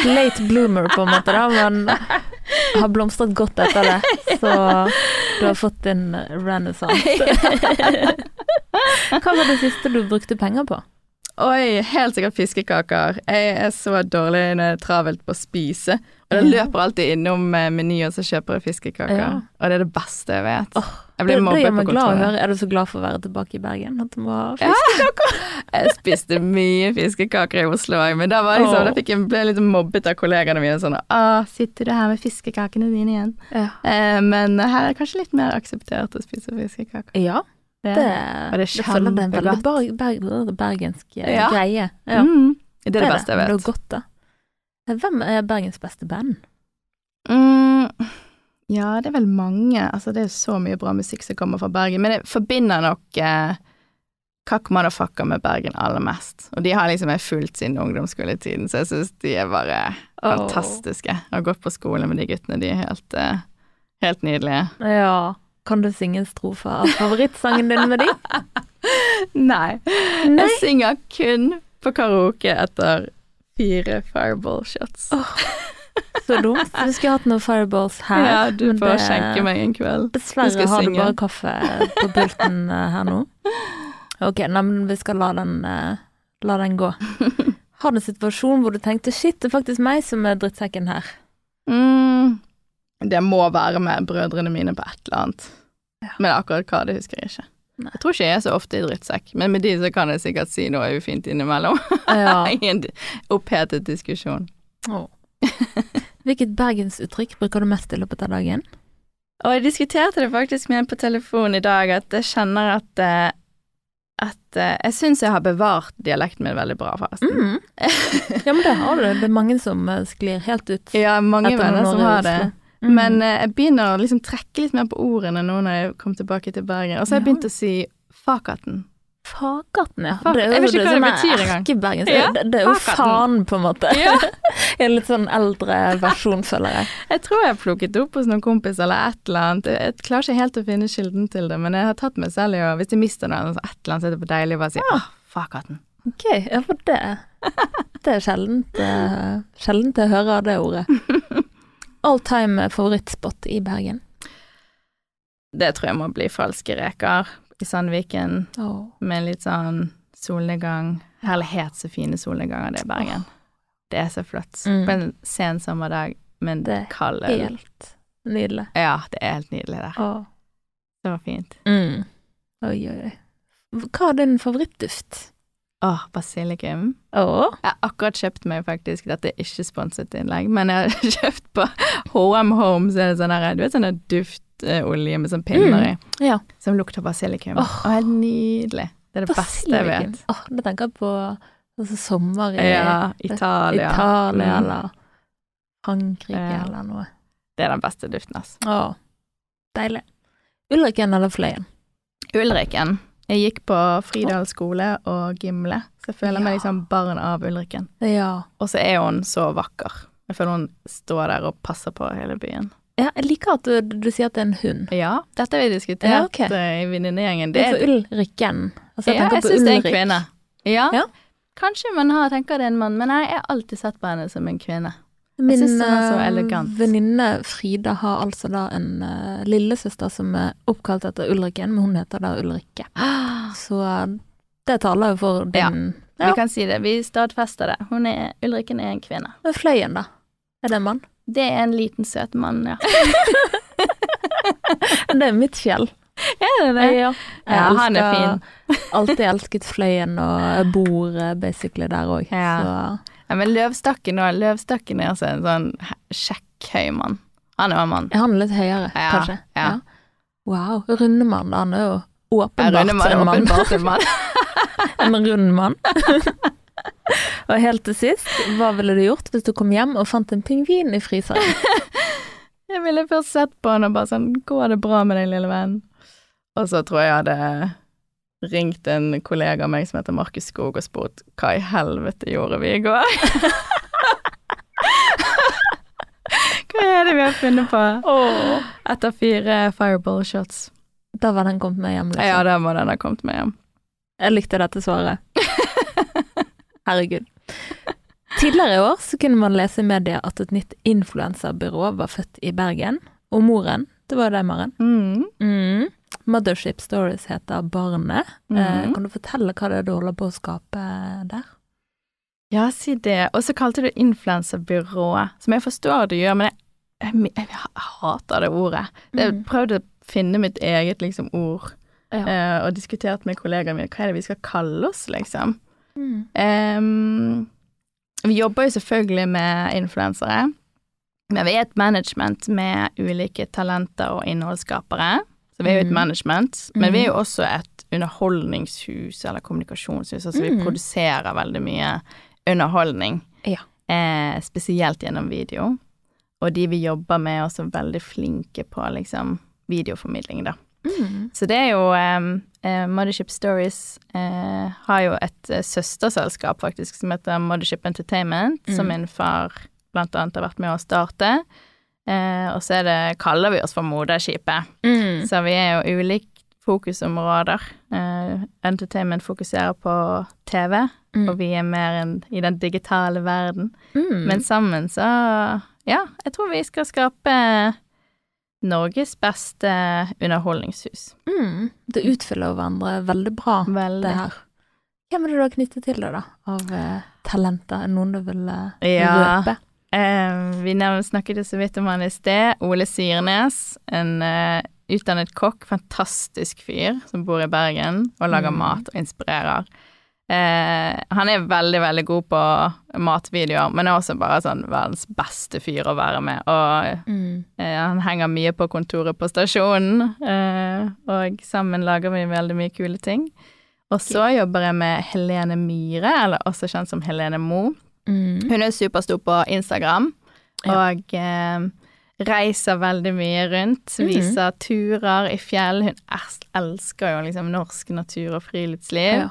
Late bloomer, på en måte, da, men har blomstret godt etter det. Så du har fått din renaissance. Hva var det siste du brukte penger på?
Oi, helt sikkert fiskekaker. Jeg er så dårlig når det er travelt på å spise. Og jeg løper alltid innom eh, Meny og så kjøper jeg fiskekaker.
Ja.
Og det er det beste jeg vet.
Åh,
jeg
Det,
blir mobbet på kontoret.
Er du så glad for å være tilbake i Bergen? At du må ha
Ja. Jeg spiste mye fiskekaker i Oslo òg, men da, liksom,
Åh.
da jeg, ble jeg litt mobbet av kollegaene mine. Sånn Å, 'Sitter du her med fiskekakene dine igjen?'
Ja.
Eh, men her er det kanskje litt mer akseptert å spise fiskekaker.
ja,
Det,
det,
Og det er
det er en veldig bergensk eh,
Ja.
greie.
Mm, det er det beste jeg vet.
Det er godt, da. Hvem er Bergens beste band?
Mm, ja, det er vel mange. Altså, det er så mye bra musikk som kommer fra Bergen. Men jeg forbinder nok eh, Kakk Motherfucker med Bergen aller mest. Og de har liksom jeg fulgt siden ungdomsskoletiden, så jeg syns de er bare
oh.
fantastiske. Jeg har gått på skole med de guttene, de er helt, eh, helt nydelige.
Ja. Kan du synge en strofe av favorittsangen din med de?
Nei.
Nei.
Jeg synger kun på karaoke etter fire fireball shots.
Så dumt. Du skulle hatt noen fireballs her.
ja, du får
det-
skjenke meg en kveld.
Dessverre
har
har du bare kaffe på pulten eh, her nå. Ok, nei, men vi skal la den, eh, la den gå. Har du en situasjon hvor du tenkte shit, det er faktisk meg som er drittsekken her?
Mm, det må være med brødrene mine på et eller annet. Men akkurat hva, det husker jeg ikke.
Nei.
Jeg tror ikke jeg er så ofte i drittsekk, men med de så kan jeg sikkert si noe ufint innimellom.
Ja.
I en opphetet diskusjon.
Oh. Hvilket bergensuttrykk bruker du mest i løpet av dagen?
Og jeg diskuterte det faktisk med en på telefon i dag, at jeg kjenner at eh, at eh, jeg syns jeg har bevart dialekten min veldig bra, forresten.
Mm. Ja, men det har du. Det er mange som eh, sklir helt ut.
Ja, mange venner som har det.
Mm.
Men eh, jeg begynner å liksom trekke litt mer på ordene nå når jeg kom tilbake til Bergen. Og så har jeg begynt å si fakaten.
Fakaten, ja.
Fak-
Det er
jeg vet ikke hva det
det
betyr engang.
erkebergensk.
Ja,
Det, det er jo faen, på en måte.
Ja.
En litt sånn eldre versjon, føler jeg.
Jeg tror jeg har plukket det opp hos noen kompis eller et eller annet. Jeg klarer ikke helt å finne kilden til det, men jeg har tatt meg selv i å Hvis jeg mister noe, så et eller annet, så er det på deilig å bare si ah, fakaten.
Ok, ja, for det Det er sjeldent uh, Sjeldent jeg hører det ordet. All time favorittspot i Bergen.
Det tror jeg må bli falske reker i Sandviken
oh.
med litt sånn solnedgang. Herlighet, så fine solnedganger det er i Bergen. Det er så flott.
Mm.
På en sen sommerdag men
Det er
kald øl.
Helt nydelig.
Ja, det er helt nydelig der.
Oh.
Det var fint.
Mm. Oi, oi, oi. Hva er din favorittduft?
Åh, basilikum.
Oh.
Jeg har akkurat kjøpt meg faktisk, dette er ikke sponset innlegg, men jeg har kjøpt på H&M Home, så er det sånn her, du vet sånn duftolje med sånn pinner i,
Ja.
som lukter basilikum.
Åh.
Åh, helt nydelig. Det er det beste jeg vet.
Åh, da tenker jeg på altså, sommer i
Ja, Italia.
Italia
Mm.
eller Frankrike
Ja.
eller noe.
Det er den beste duften, altså.
Åh, deilig. Ulriken eller Fløyen?
Ulriken. Jeg gikk på Fridal skole og Gimle, så jeg føler meg liksom barn av Ulrikken.
Ja.
Og så er hun så vakker. Jeg føler hun står der og passer på hele byen.
ja. Jeg liker at du, du sier at det er en hund.
Ja, dette har vi diskutert
Ja, ok.
eh, i venninnegjengen.
Det er Ulrikken. Altså, jeg
ja, jeg syns det er en kvinne. Ja.
Ja.
Kanskje man har, tenker det er en mann, men jeg har alltid sett på henne som en kvinne.
Min
så
eh, venninne Frida har altså da en uh, lillesøster som er oppkalt etter Ulriken, men hun heter da Ulrikke. Så eh, det taler jo for din
Vi
Ja.
kan si det, vi stadfester det. Hun er, Ulrikken er en kvinne.
Men Fløyen, da? Er det en mann?
Det er en liten, søt mann, ja.
Det er mitt fjell.
Er det
Ja,
Ja, han er fin.
alltid elsket Fløyen, og bor basically der òg.
Ja. Ja, men Løvstakken òg. Løvstakken er altså en sånn kjekk, høy mann. Han er en mann.
Er han litt høyere,
Ja,
kanskje?
ja.
Wow. Rundemann, han er jo åpenbart
er
en mann.
åpenbart en mann.
En rund mann. og helt til sist, hva ville du gjort hvis du kom hjem og fant en pingvin i fryseren?
Jeg ville først sett på han og bare sånn Går det bra med deg, lille venn? Og så tror jeg jeg hadde ringt en kollega av meg som heter Markus Skog og spurt hva i helvete gjorde vi i går? hva er det vi har funnet på? Etter fire fireball shots.
Da var den kommet med hjem, liksom.
Ja, da må den ha kommet med hjem.
Jeg likte dette svaret. Herregud. Tidligere i år så kunne man lese i media at et nytt influensabyrå var født i Bergen, og moren, det var deg, Maren.
Mm.
Mm. Mothership Stories heter Barnet. Mm.
Mhm.
kan du fortelle hva det er du holder på å skape der?
Ja, si det. Og så kalte du influenserbyrået, som jeg forstår du gjør, men jeg, jeg, jeg, hater det ordet. Jeg
Mm.
prøvde å finne mitt eget liksom ord,
Ja.
eh, og diskutert med kollegaene mine hva er det vi skal kalle oss, liksom.
Mm.
Um, vi jobber jo selvfølgelig med influensere, men vi er et management med ulike talenter og innholdsskapere. Så vi er jo et
Mhm.
management, men vi er jo
Mhm.
også et underholdningshus eller kommunikasjonshus. Altså vi
Mhm.
produserer veldig mye underholdning,
Ja.
eh, spesielt gjennom video. Og de vi jobber med, er også veldig flinke på liksom videoformidling, da.
Mm.
Så det er jo eh, Mothership Stories eh, har jo et eh, søsterselskap faktisk som heter Mothership Entertainment,
Mm.
som min far blant annet har vært med å starte. Eh, og så er det, kaller vi oss for Moderskipet.
Mm.
Så vi er jo ulike fokusområder. Eh, entertainment fokuserer på TV,
Mm.
og vi er mer enn i den digitale verden.
Mm.
Men sammen så Ja, jeg tror vi skal skape Norges beste underholdningshus.
mm. Det utfyller hverandre veldig bra,
Veldig.
det her. Hvem er det du har knyttet til deg, da? Av eh, talenter? Er Noen du vil eh,
Ja.
røpe?
Eh, vi snakket jo så vidt om han i sted. Ole Syrnes, en eh, utdannet kokk, fantastisk fyr som bor i Bergen og lager
Mm.
mat og inspirerer. Eh, han er veldig, veldig god på matvideoer, men er også bare sånn verdens beste fyr å være med. Og
Mm.
eh, han henger mye på kontoret på stasjonen, eh, og sammen lager vi veldig mye kule ting. Og så jobber jeg med Helene Myhre, eller også kjent som Helene Moe.
Mm.
Hun er superstor på Instagram,
Ja.
og eh, reiser veldig mye rundt.
Viser
Viser turer i fjell. Hun elsker jo liksom norsk natur og friluftsliv.
Ja.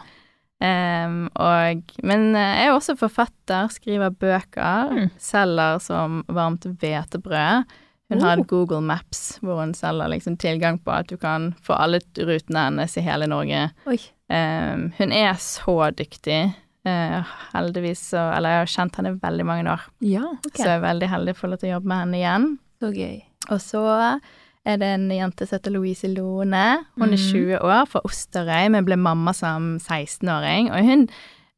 Um, og, men eh, jeg er også forfatter, skriver bøker,
Mm.
selger som varmt hvetebrød. Hun har
Oh.
Google Maps hvor hun selger liksom tilgang på at du kan få alle rutene hennes i hele Norge. Em, hun er så dyktig. Eh, heldigvis så Eller jeg har kjent henne i veldig mange år,
Ja, ok.
så jeg er veldig heldig for å få lov til å jobbe med henne igjen.
Så gøy.
Og så er det en jente som heter Louise Lone. Hun er
Mhm.
20 år, fra Osterøy, men ble mamma som 16-åring. Og hun,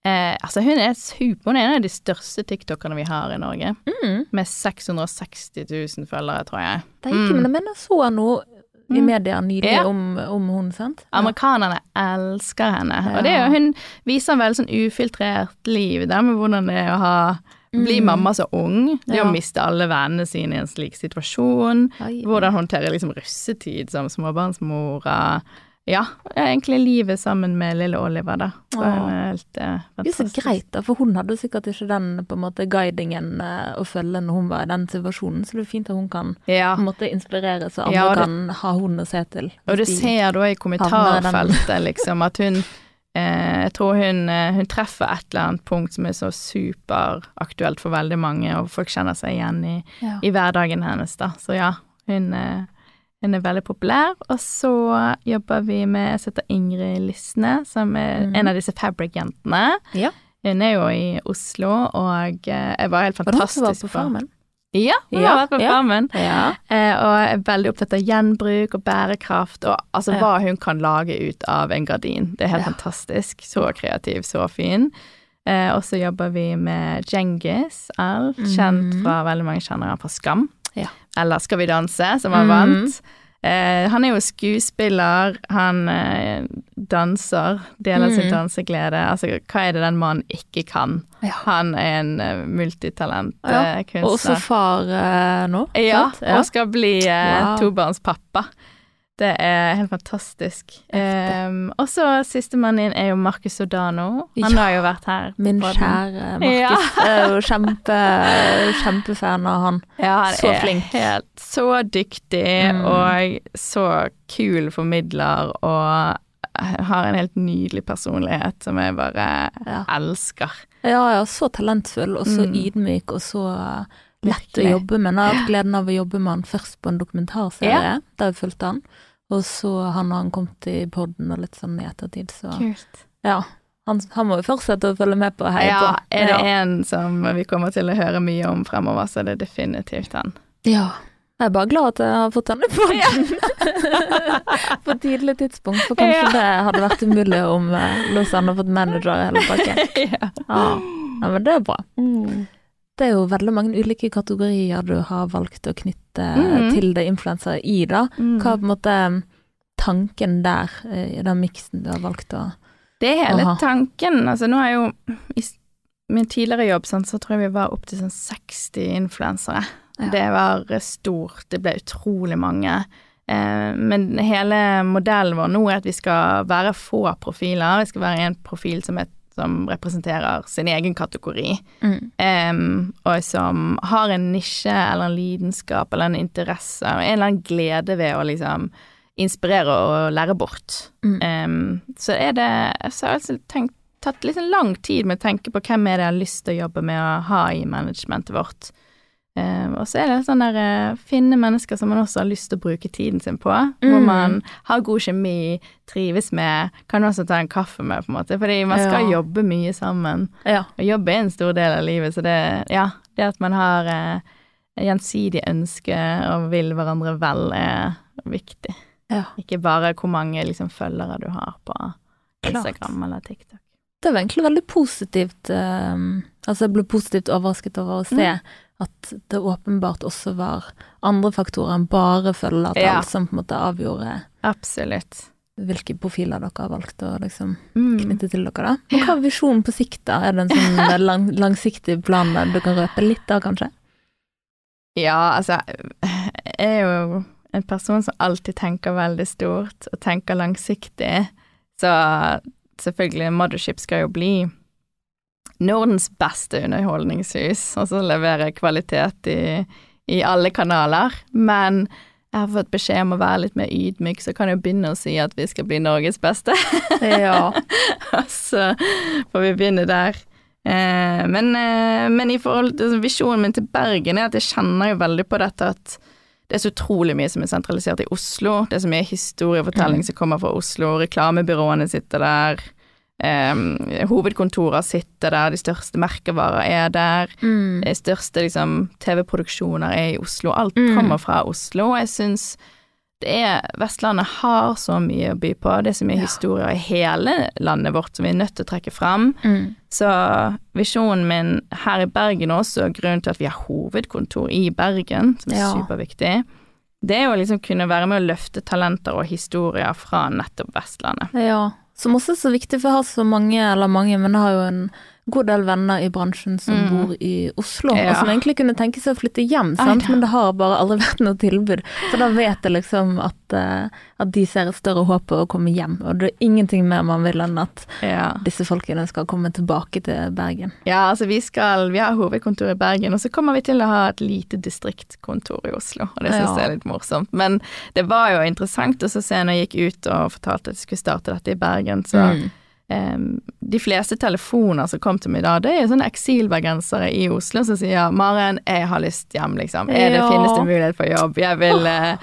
eh, altså hun er super, hun er en av de største tiktokerne vi har i Norge.
Mm.
Med 660 000 følgere, tror jeg.
Det er ikke,
Mm.
men jeg mener så noe i
Mm.
media nylig
Ja.
om, om hun, sant? Ja.
Amerikanerne elsker henne. Og det er jo, hun viser en veldig sånn ufiltrert liv der, med hvordan det er å ha bli
Mm.
mamma så ung. Det å miste alle vennene sine i en slik situasjon. Hvordan håndtere liksom russetid som småbarnsmor. Og Ja, egentlig livet sammen med lille Oliver, da. Så
Åh.
hun er helt eh,
Det er så greit, da, for hun hadde sikkert ikke den på en måte guidingen eh, å følge når hun var i den situasjonen, så det er fint at hun kan
Ja,
på en måte inspirere, så andre
Ja, det-
kan ha hun å se til.
og du
hvis de-
ser da i kommentarfeltet liksom at hun eh, Jeg tror hun, eh, hun treffer et eller annet punkt som er så superaktuelt for veldig mange, og folk kjenner seg igjen i,
ja.
i hverdagen hennes, da. Så ja, hun, eh, hun er veldig populær. Og så jobber vi med Jeg Ingrid Lysne, som er
mm.
en av disse Fabric-jentene.
Ja.
Hun er jo i Oslo, og eh, jeg var helt fantastisk
var på Farmen?
Ja, hun
Ja,
har vært på
ja.
Farmen.
Ja.
Eh, og er veldig opptatt av gjenbruk og bærekraft, og altså hva hun kan lage ut av en gardin. Det er helt fantastisk. Så kreativ, så fin. Eh, og så jobber vi med Djengis Al, kjent
Mhm.
fra veldig mange kjennere fra Skam.
Ja.
Eller Skal vi danse, som han
Mhm.
vant. Eh, han er jo skuespiller, han eh, danser, deler sin
Mhm.
danseglede. Altså, hva er det den mannen ikke kan?
Ja.
Han er en uh, multitalent
Ja,
eh, kunstner.
Og også far uh, nå,
Ja,
ja,
og skal bli uh,
Wow.
tobarnspappa. Det er helt fantastisk. Um, og så sistemann inn er jo Marcus Sodano. Han
Ja.
har jo vært her.
Min kjære Marcus.
Ja.
Er jo kjempe, kjempefan av han.
Ja, han
Så
er
flink.
helt så dyktig
Mm.
og så kul formidler og har en helt nydelig personlighet som jeg bare
Ja.
elsker.
Ja, ja, så talentfull, og så
Mm.
ydmyk, og så lett å jobbe med. Jeg har hatt gleden av å jobbe med han først på en dokumentarserie, der jeg fulgte han. Og så han har han kommet i podden og litt sånn i ettertid, så
Kult.
ja. Han, han må jo fortsette å følge med på og heie
Ja,
på.
er det
ja.
en som vi kommer til å høre mye om fremover, så er det definitivt han.
ja. Jeg er bare glad at jeg har fått denne podden på et tidlig tidspunkt, for kanskje
Ja.
det hadde vært umulig om uh, Lausanne hadde fått manager i hele pakken.
ja.
Ja. ja, men det er bra. Det er jo veldig mange ulike kategorier du har valgt å knytte
mm.
til det influensere i, da.
Mm.
Hva er på en måte tanken der, eh, i den miksen du har valgt å ha?
Det er hele tanken. Altså, nå er jo I min tidligere jobb sånn, så tror jeg vi var opp til sånn 60 influensere.
Ja.
Det var stort. Det ble utrolig mange. Eh, men hele modellen vår nå er at vi skal være få profiler. Vi skal være en profil som, er, som representerer sin egen kategori. Em, og som har en nisje eller en lidenskap eller en interesse og en eller annen glede ved å liksom inspirere og lære bort.
Mm.
Um, så er det Så har jeg altså tenkt, tatt litt sånn lang tid med å tenke på hvem er det jeg har lyst til å jobbe med å ha i managementet vårt. Em, og så er det sånn der uh, finne mennesker som man også har lyst til å bruke tiden sin på. Hvor
Mm.
man har god kjemi, trives med, kan også ta en kaffe med, på en måte. Fordi man skal
Ja.
jobbe mye sammen.
Ja.
Og jobbe er en stor del av livet, så det, ja, det at man har uh, gjensidig ønske og vil hverandre vel, er viktig.
ja.
Ikke bare hvor mange liksom, følgere du har på
Klart.
Instagram eller TikTok.
Det var egentlig veldig positivt. eh, altså jeg ble positivt overrasket over å se
Mm.
At det åpenbart også var andre faktorer enn bare følgertall
Ja.
som på en måte avgjorde
Absolutt.
hvilke profiler dere har valgt å liksom
Mm.
knytte til dere, da. Og hva er visjonen på sikt, da? Er det en sånn lang, langsiktig plan du kan røpe litt av, kanskje?
Ja, altså, jeg er jo en person som alltid tenker veldig stort, og tenker langsiktig. Så selvfølgelig, Mothership skal jo bli Nordens beste underholdningshus, og så levere kvalitet i, i alle kanaler. Men jeg har fått beskjed om å være litt mer ydmyk, så kan jeg jo begynne å si at vi skal bli Norges beste.
Ja.
så får vi begynne der. Eh, men, eh, men i forhold til visjonen min til Bergen er at jeg kjenner jo veldig på dette at det er så utrolig mye som er sentralisert i Oslo. Det er så mye historiefortelling som kommer fra Oslo. Reklamebyråene sitter der. Eh, hovedkontorer sitter der. De største merkevarer er der.
Mm.
De største liksom, TV-produksjoner er i Oslo. Alt
Mm.
kommer fra Oslo. Jeg syns det er Vestlandet har så mye å by på. Det er så mye
Ja.
historier i hele landet vårt som vi er nødt til å trekke fram.
Mm.
Så visjonen min her i Bergen også, og grunnen til at vi har hovedkontor i Bergen, som er
Ja.
superviktig, det er jo liksom kunne være med å løfte talenter og historier fra nettopp Vestlandet.
Ja, som også er så viktig, for jeg har så mange, eller mange, men jeg har jo en god del venner i bransjen som
Mm.
bor i Oslo,
Ja.
og som egentlig kunne tenke seg å flytte hjem, sant? men det har bare aldri vært noe tilbud. Så da vet jeg liksom at, eh, at de ser et større håp på å komme hjem, og det er ingenting mer man vil enn at
Ja.
disse folkene skal komme tilbake til Bergen.
Ja, altså vi skal Vi har hovedkontor i Bergen, og så kommer vi til å ha et lite distriktkontor i Oslo, og det syns jeg er litt morsomt. Men det var jo interessant å se når jeg gikk ut og fortalte at jeg skulle starte dette i Bergen, så
Mm.
De fleste telefoner som kom til meg da, det er jo sånne eksilbergensere i Oslo som sier 'Maren, jeg har lyst hjem', liksom. Er det,
Ja.
finnes det mulighet for jobb? Jeg vil eh,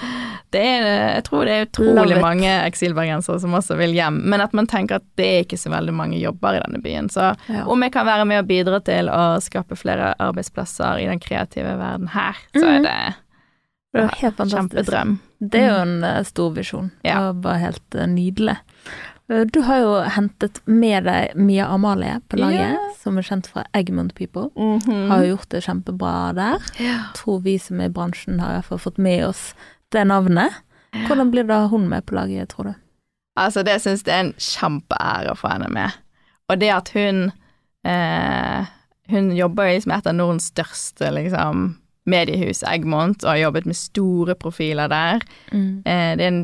det er, Jeg tror det er utrolig mange eksilbergensere som også vil hjem, men at man tenker at det er ikke så veldig mange jobber i denne byen. Så
Ja.
om jeg kan være med og bidra til å skape flere arbeidsplasser i den kreative verden her, så er
Mhm.
det
Det er helt fantastisk.
kjempedrøm.
Det er jo en eh, stor visjon,
Ja.
var bare helt eh, nydelig. Eh, Du har jo hentet med deg Mia Amalie på laget,
yeah.
som er kjent fra Egmont People. Har jo gjort det kjempebra der.
Yeah.
Tror vi som er i bransjen har i hvert fall fått med oss det navnet. Hvordan blir det hun med på laget, tror du?
Altså, det syns jeg er en kjempeære å få henne med. Og det at hun eh, Hun jobber jo liksom et av Nordens største liksom, mediehus, Egmont, og har jobbet med store profiler der. Eh, det er en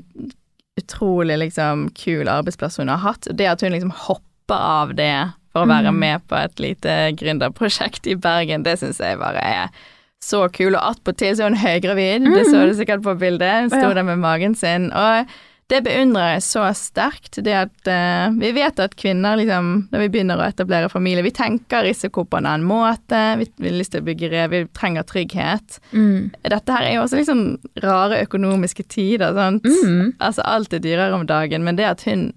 utrolig liksom kul arbeidsplass hun har hatt. Det at hun liksom hopper av det for å være
Mm.
med på et lite gründerprosjekt i Bergen, det syns jeg bare er så kul. Og attpåtil så er hun høygravid, det så du sikkert på bildet. Hun sto. Der med magen sin. Og det beundrer jeg så sterkt, det at uh, vi vet at kvinner liksom, når vi begynner å etablere familie, vi tenker risiko på en annen måte, vi, vi har lyst til å bygge rev, vi trenger trygghet.
Mm.
Dette her er jo også liksom rare økonomiske tider, sant.
Mm.
Altså alt er dyrere om dagen, men det at hun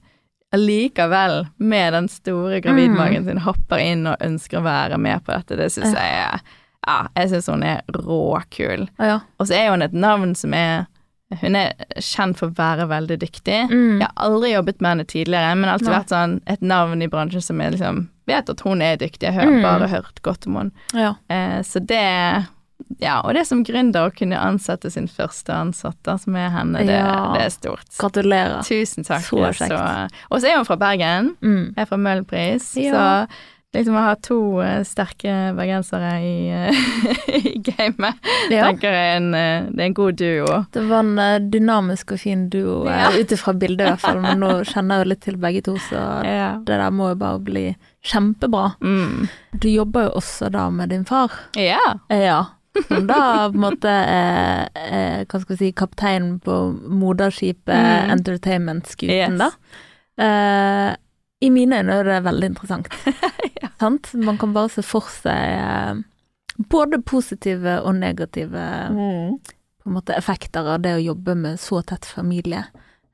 allikevel, med den store gravidmagen sin, hopper inn og ønsker å være med på dette, det syns jeg er ja, jeg syns hun er råkul.
Ja.
Og så er hun et navn som er Hun er kjent for å være veldig dyktig.
Mm.
Jeg har aldri jobbet med henne tidligere, men alltid
Nei.
vært sånn et navn i bransjen som jeg liksom vet at hun er dyktig. Jeg har
Mm.
bare hørt godt om henne.
ja.
Eh, så det Ja, og det som gründer å kunne ansette sin første ansatte, som er henne, det,
Ja.
det er stort.
Gratulerer.
Tusen takk.
Så kjekt.
og så er hun fra Bergen.
Mm.
Jeg er fra Møhlenpris,
Ja.
så liksom å ha to eh, sterke bergensere i, eh, i gamet,
Ja.
tenker jeg en, eh, det er en god duo.
Det var en dynamisk og fin duo,
Ja.
ut ifra bildet i hvert fall, men nå kjenner jeg jo litt til begge to, så
Ja.
det der må jo bare bli kjempebra.
Mm.
Du jobber jo også da med din far.
ja.
Ja. Som da på en måte er, er hva skal vi si, kaptein på moderskipet
Mm.
Entertainment-skuten,
Yes.
da. Eh, I mine øyne er det veldig interessant. Sant? Man kan bare se for seg eh, både positive og negative
Mm.
måte, effekter av det å jobbe med så tett familie.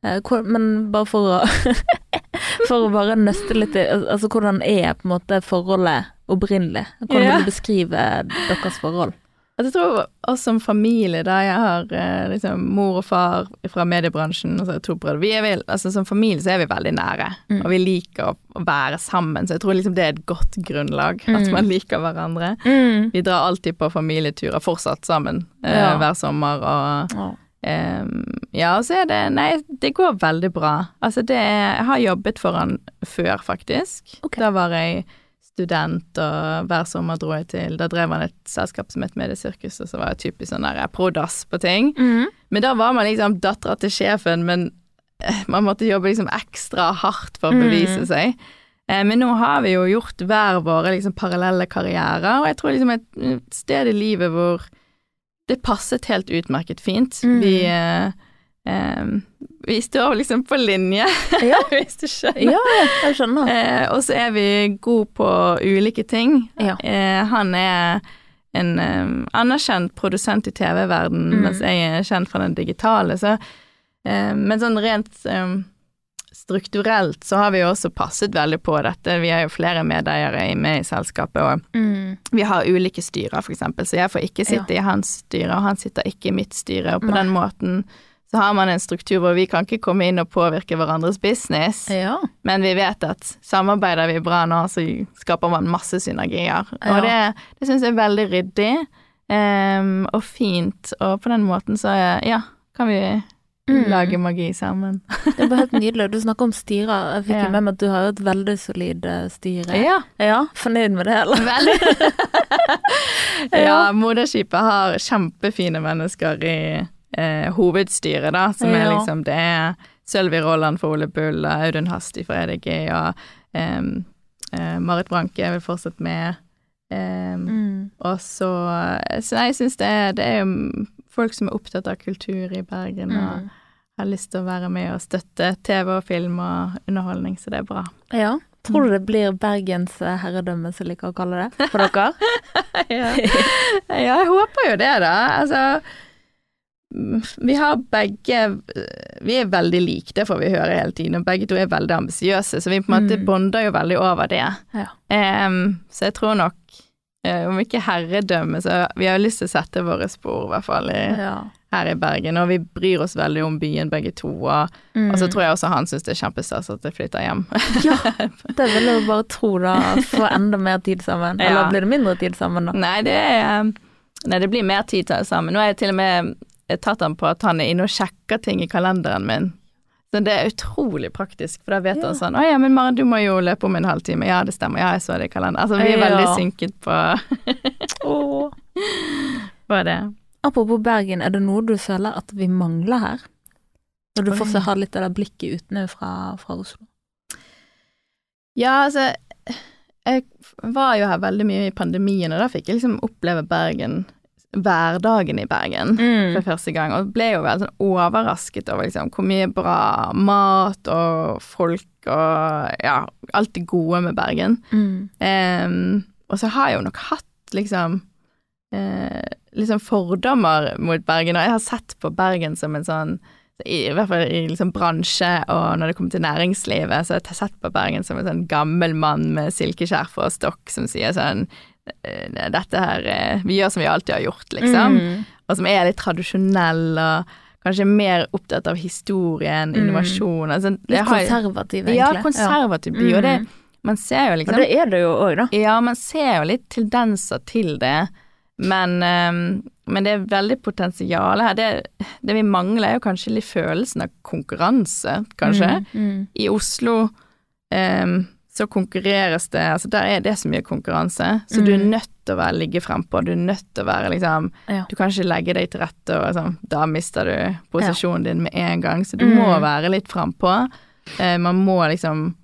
Eh, men bare for å For å bare nøste litt i Altså, hvordan er på en måte forholdet opprinnelig? Hvordan vil du beskrive deres forhold?
Jeg tror oss som familie, da jeg har eh, liksom mor og far fra mediebransjen, og så to brødre vi er vel, altså Som familie så er vi veldig nære,
Mm.
og vi liker å, være sammen. Så jeg tror liksom det er et godt grunnlag, at
Mm.
man liker hverandre. Vi drar alltid på familieturer, fortsatt sammen,
ja.
uh, hver sommer. Og
Ja.
Ehm, ja, og så er det Nei, det går veldig bra. Altså, det Jeg har jobbet for han før, faktisk.
Okay.
Da var jeg student, og hver sommer dro jeg til Da drev han et selskap som het Mediesirkus, og så var jeg typisk sånn der prodass på ting.
Mm.
Men da var man liksom dattera til sjefen, men eh, man måtte jobbe liksom ekstra hardt for å
Mm.
bevise seg. Eh, Men nå har vi jo gjort hver våre liksom parallelle karrierer, og jeg tror liksom et sted i livet hvor det passet helt utmerket fint.
Mm.
Vi eh, em, vi står liksom på linje,
Ja.
hvis du skjønner.
ja, ja, jeg skjønner.
Eh, og så er vi gode på ulike ting.
Ja.
Eh, han er en eh, anerkjent produsent i TV-verden,
Mm.
mens jeg er kjent fra den digitale, så eh, Men sånn rent eh, strukturelt så har vi jo også passet veldig på dette. Vi er jo flere medeiere med i selskapet, og
Mm.
vi har ulike styrer, for eksempel, så jeg får ikke sitte i hans styre, og han sitter ikke i mitt styre, og på
Nei.
den måten så har man en struktur hvor vi kan ikke komme inn og påvirke hverandres business.
Ja.
Men vi vet at samarbeider vi bra nå, så skaper man masse synergier.
Ja.
Og det, det syns jeg er veldig ryddig um, og fint, og på den måten så ja, kan vi
Mm.
lage magi sammen.
Det var helt nydelig. Du snakker om styrer. Jeg fikk
Ja.
med meg at du har et veldig solid eh, styre.
Ja,
Ja, fornøyd med det, eller?
veldig. ja,
Ja.
moderskipet har kjempefine mennesker i eh, hovedstyret, da, som er liksom Det er Sølvi Rolland for Ole Bull, og Audun Hasti for EDG, og eh, Marit Branke er vel fortsatt med. Um,
Mm.
Og så, så jeg syns det, det er jo folk som er opptatt av kultur i Bergen og
Mm.
har lyst til å være med og støtte TV og film og underholdning, så det er bra.
Ja. Tror du det blir Bergens eh, herredømme, som liker å kalle det, for dere?
ja. ja, jeg håper jo det, da. Altså mm, vi har begge Vi er veldig like, det får vi høre hele tiden, og begge to er veldig ambisiøse, så vi på en måte
Mm.
bonder jo veldig over det.
Ja.
Um, så jeg tror nok, om um, ikke herredømme, så vi har lyst til å sette våre spor, i hvert fall i,
Ja.
her i Bergen. Og vi bryr oss veldig om byen, begge to. Og,
Mm.
og så tror jeg også han syns det er kjempestas at jeg flytter hjem.
Ja, det vil jeg jo bare tro, da. Få enda mer tid sammen.
Ja.
Eller blir det mindre tid sammen, da?
Nei, det er Nei, det blir mer tid sammen. Nå er jeg til og med tatt han på at han er inne og sjekker ting i kalenderen min. Så det er utrolig praktisk, for da vet
Ja.
han sånn Å ja, men Maren, du må jo løpe om en halvtime. Ja, det stemmer. Ja, jeg så det i kalenderen. Altså, vi er
Ja.
veldig synket på,
Åh.
på det.
Apropos Bergen, er det noe du føler at vi mangler her? Når du fortsatt har litt av det blikket utenfra fra Oslo?
Ja, altså Jeg var jo her veldig mye i pandemien, og da fikk jeg liksom oppleve Bergen Hverdagen i Bergen.
Mm.
for første gang, og ble jo veldig sånn overrasket over liksom hvor mye bra mat og folk og ja, alt det gode med Bergen.
Mm.
Um, og så har jeg jo nok hatt liksom eh, liksom fordommer mot Bergen, og jeg har sett på Bergen som en sånn i, i hvert fall i liksom bransje og når det kommer til næringslivet, så har jeg sett på Bergen som en sånn gammel mann med silkeskjerf og stokk som sier sånn dette her eh, Vi gjør som vi alltid har gjort, liksom.
Mm.
Og som er litt tradisjonell og kanskje mer opptatt av historien,
Mm.
innovasjon altså,
Litt konservativ, egentlig.
Ja, konservativ by, og det
Mm.
Man ser jo
Og
liksom
det er det jo òg, da.
Ja, man ser jo litt tendenser til det, men, ehm, men det er veldig potensial her. Det, det vi mangler er jo kanskje litt følelsen av konkurranse, kanskje.
Mm, mm.
I Oslo ehm, så konkurreres det, altså der er det så mye konkurranse, så du er
Mm.
nødt til å være, ligge frempå, du er nødt til å være liksom
Ja.
Du kan ikke legge deg til rette og liksom, da mister du posisjonen din med en gang, så du
Mm.
må være litt frempå. Eh, man må liksom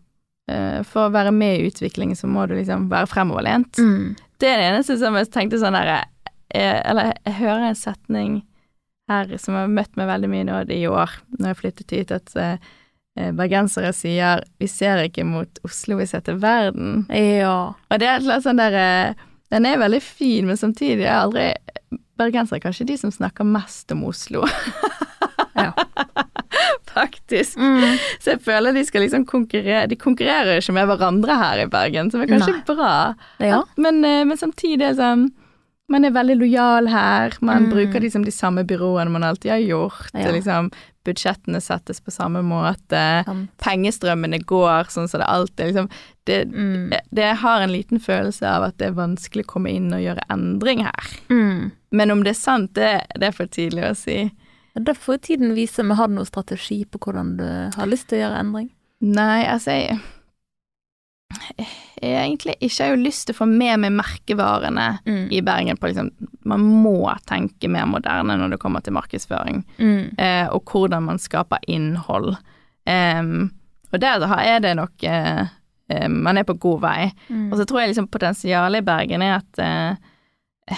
eh, For å være med i utviklingen, så må du liksom være fremoverlent.
Mm.
Det er det eneste som jeg tenkte sånn der eh, Eller jeg hører en setning her som har møtt meg veldig mye nå i år, når jeg flyttet hit, at eh, bergensere sier 'vi ser ikke mot Oslo, vi ser til verden'.
Ja.
Og det er et sånn der eh, Den er veldig fin, men samtidig er aldri Bergensere er kanskje de som snakker mest om Oslo.
Ja.
Faktisk.
Mm.
Så jeg føler de skal liksom konkurrere De konkurrerer ikke med hverandre her i Bergen, som er kanskje
Nei.
bra.
Ja.
Men, eh, men samtidig er det sånn Man er veldig lojal her. Man
Mm.
bruker liksom de samme byråene man alltid har gjort.
Ja.
Liksom, budsjettene settes på samme måte.
Sant.
Pengestrømmene går sånn som det alltid liksom, det,
Mm.
det har en liten følelse av at det er vanskelig å komme inn og gjøre endring her.
Mm.
Men om det er sant, det, det er for tidlig å si.
Da får tiden vise om vi har noen strategi på hvordan du har lyst til å gjøre endring.
Nei, altså jeg egentlig ikke har jo lyst til å få med meg merkevarene
Mm.
i Bergen på liksom Man må tenke mer moderne når det kommer til markedsføring,
Mm.
eh, og hvordan man skaper innhold. Um, og der er det nok eh, eh, Man er på god vei.
Mm.
Og så tror jeg liksom potensialet i Bergen er at eh,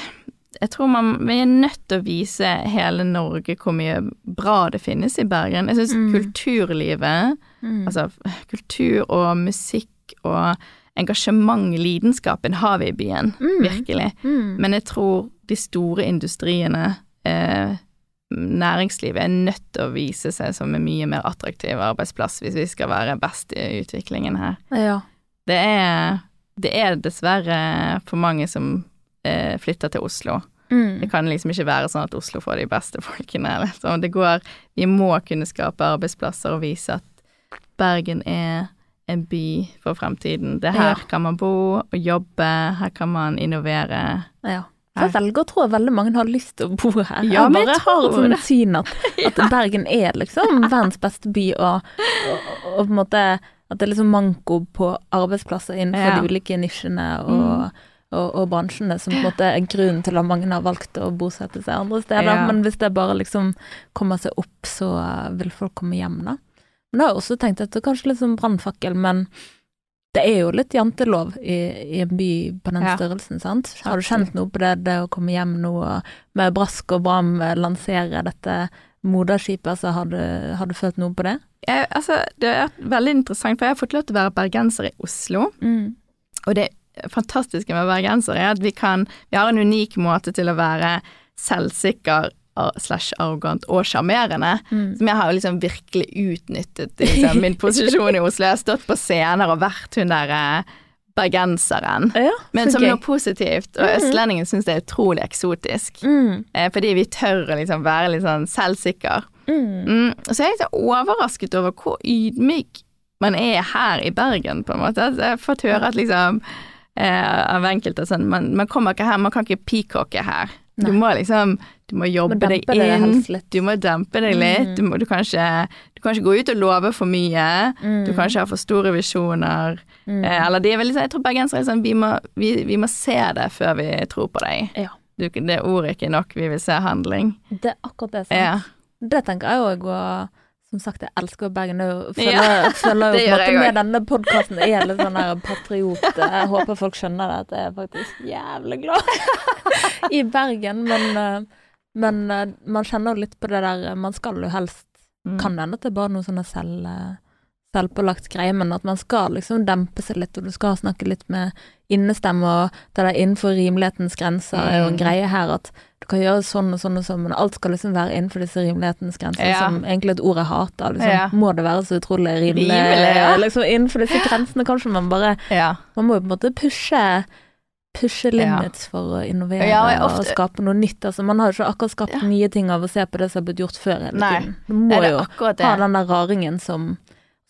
jeg tror man, vi er nødt til å vise hele Norge hvor mye bra det finnes i Bergen. Jeg syns
Mm.
kulturlivet,
Mm.
altså kultur og musikk og engasjement, lidenskapen, har vi i byen.
Mm.
Virkelig.
Mm.
Men jeg tror de store industriene, eh, næringslivet, er nødt til å vise seg som en mye mer attraktiv arbeidsplass hvis vi skal være best i utviklingen her.
Ja.
Det er, det er dessverre for mange som eh, flytter til Oslo.
Mm.
Det kan liksom ikke være sånn at Oslo får de beste folkene. Liksom. Det går, vi må kunne skape arbeidsplasser og vise at Bergen er en by for fremtiden. Det er her
Ja.
kan man bo og jobbe, her kan man innovere.
Ja. Jeg velger å tro at veldig mange har lyst til å bo her.
Ja,
jeg bare
jeg
har et
tror
sånt syn at, at Bergen er liksom verdens beste by, og, og, og på en måte at det er liksom manko på arbeidsplasser innenfor
Ja.
de ulike nisjene og, og, og bransjene som på en måte er grunnen til at mange har valgt å bosette seg andre steder.
Ja.
Men hvis det bare liksom kommer seg opp, så vil folk komme hjem, da. Men da har jeg også tenkt at det er kanskje litt som brannfakkel, men det er jo litt jantelov i, i en by på den
Ja.
størrelsen, sant? Har du kjent noe på det, det å komme hjem nå og med brask og bram eh, lansere dette moderskipet, så har du, har du følt noe på det?
Jeg, altså, det er veldig interessant, for jeg har fått lov til å være bergenser i Oslo.
Mm.
Og det fantastiske med bergensere er at vi kan Vi har en unik måte til å være selvsikker slash arrogant og sjarmerende.
Mm.
Som jeg har liksom virkelig utnyttet liksom, min posisjon i Oslo. Jeg har stått på scener og vært hun derre bergenseren.
Ja,
Men som
gøy.
noe positivt. Og
mm.
østlendingen syns det er utrolig eksotisk.
Mm.
Eh, fordi vi tør å liksom være litt sånn selvsikker.
Mm.
Mm. Så er jeg litt sånn overrasket over hvor ydmyk man er her i Bergen, på en måte. Altså, jeg har fått høre at liksom eh, av enkelte sånn man, man kommer ikke her, man kan ikke peacocke her. Du
Nei.
må liksom Du må jobbe
Må
deg inn. Du må dempe deg litt.
Mm.
Du, må, du, kan ikke, du kan ikke gå ut og love for mye.
Mm.
Du kan ikke ha for store visjoner.
Mm.
Eh, eller de er veldig sånn Jeg tror bergensere er sånn vi må, vi, vi må se det før vi tror på deg.
Ja.
Du, det ordet er ikke nok, vi vil se handling.
Det er akkurat det, sant?
Ja.
Det tenker jeg òg, og som sagt, jeg elsker Bergen. Jeg følger,
Ja,
jeg
det gjør jeg
med denne podkasten er litt sånn patriot. Jeg håper folk skjønner det, at jeg er faktisk jævlig glad i Bergen. Men, eh, men uh, man kjenner jo litt på det der Man skal jo helst
Mm.
Kan hende at det er bare noe sånn selv, eh, selvpålagt greie, men at man skal liksom dempe seg litt, og du skal snakke litt med innestemme, og det der innenfor rimelighetens grenser er jo en
Mm.
greie her, at du kan gjøre sånn og sånn og sånn, men alt skal liksom være innenfor disse rimelighetens grenser,
Ja.
som egentlig et ord jeg hater. Liksom.
Ja.
Må det være så utrolig rimelig?
Rimelig, ja.
Liksom innenfor disse grensene kanskje man bare
ja.
Man må jo på en måte pushe pushe limits for å innovere
Ja, jeg
og skape noe nytt. Altså, man har jo ikke akkurat skapt
Ja.
nye ting av å se på det som har blitt gjort før hele
Nei.
tiden. Du må
det
jo ha den der raringen som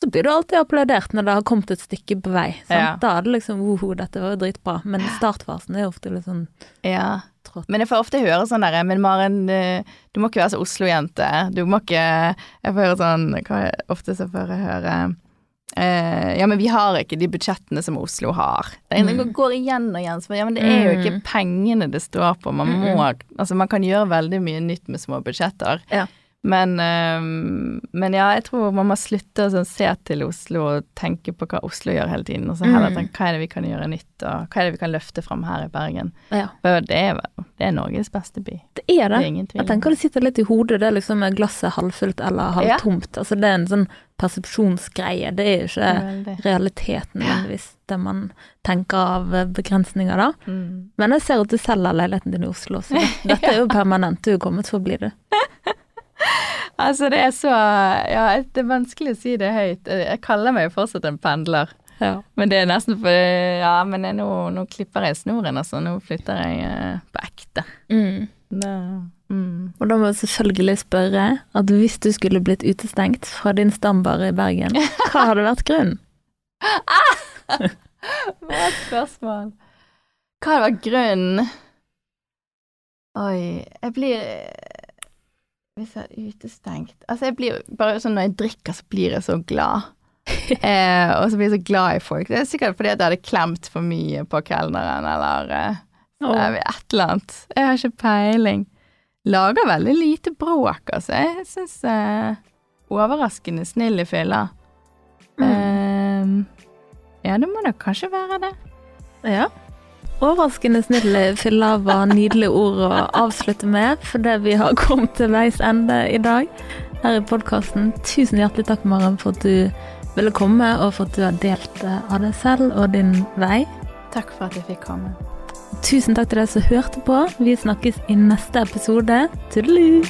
Så blir du alltid applaudert når det har kommet et stykke på vei.
Ja.
Da er det liksom woho, dette var jo dritbra. Men startfasen er jo ofte litt sånn
Ja.
trått.
Men jeg får ofte høre sånn derre Men Maren, eh, du må ikke være så Oslo-jente. Du må ikke Jeg får høre sånn Hva er ofte så får jeg høre eh, Ja, men vi har ikke de budsjettene som Oslo har. Det
Mm.
går igjen og igjen. Så, ja, men det er jo
Mm.
ikke pengene det står på. Man må Altså, man kan gjøre veldig mye nytt med små budsjetter.
Ja.
Men, eh, men ja, jeg tror man må slutte å sånn, se til Oslo og tenke på hva Oslo gjør hele tiden, og så heller
Mm.
tenke hva er det vi kan gjøre nytt, og hva er det vi kan løfte fram her i Bergen.
Ja.
For det er, det er Norges beste by.
Det er det.
Det er.
Jeg tenker det sitter litt i hodet, det er liksom glasset halvfullt eller halvtomt. Altså det er en sånn persepsjonsgreie, det er ikke
Veldig.
realiteten nødvendigvis, det man tenker av eh, begrensninger da.
Mm.
Men jeg ser at du selger leiligheten din i Oslo, så det- dette er jo permanent, du er kommet for å bli det.
Altså, det er så Ja, det er vanskelig å si det høyt. Jeg kaller meg jo fortsatt en pendler.
Ja.
Men det er nesten for Ja, men nå, nå klipper jeg snoren, altså. Nå flytter jeg eh, på ekte.
Mm.
Da, mm.
Og da må jeg selvfølgelig spørre at hvis du skulle blitt utestengt fra din stambar i Bergen, hva hadde vært grunnen?
Hva er et spørsmål? Hva hadde vært grunnen? Oi, jeg blir Hvis jeg er utestengt Altså, jeg blir bare sånn når jeg drikker, så blir jeg så glad. eh, og så blir jeg så glad i folk. Det er sikkert fordi at jeg hadde klemt for mye på kelneren, eller eh, oh. et eller annet. Jeg har ikke peiling. Lager veldig lite bråk, altså. Jeg syns eh, Overraskende snill i fylla.
Mm.
Eh, ja, det må da kanskje være det.
Ja. Overraskende snill fylla var nydelige ord å avslutte med, fordi vi har kommet til veis ende i dag her i podkasten. Tusen hjertelig takk, Maren, for at du ville komme, og for at du har delt eh, av deg selv og din vei.
Takk for at jeg fikk komme.
Tusen takk til deg som hørte på. Vi snakkes i neste episode. Tudelu!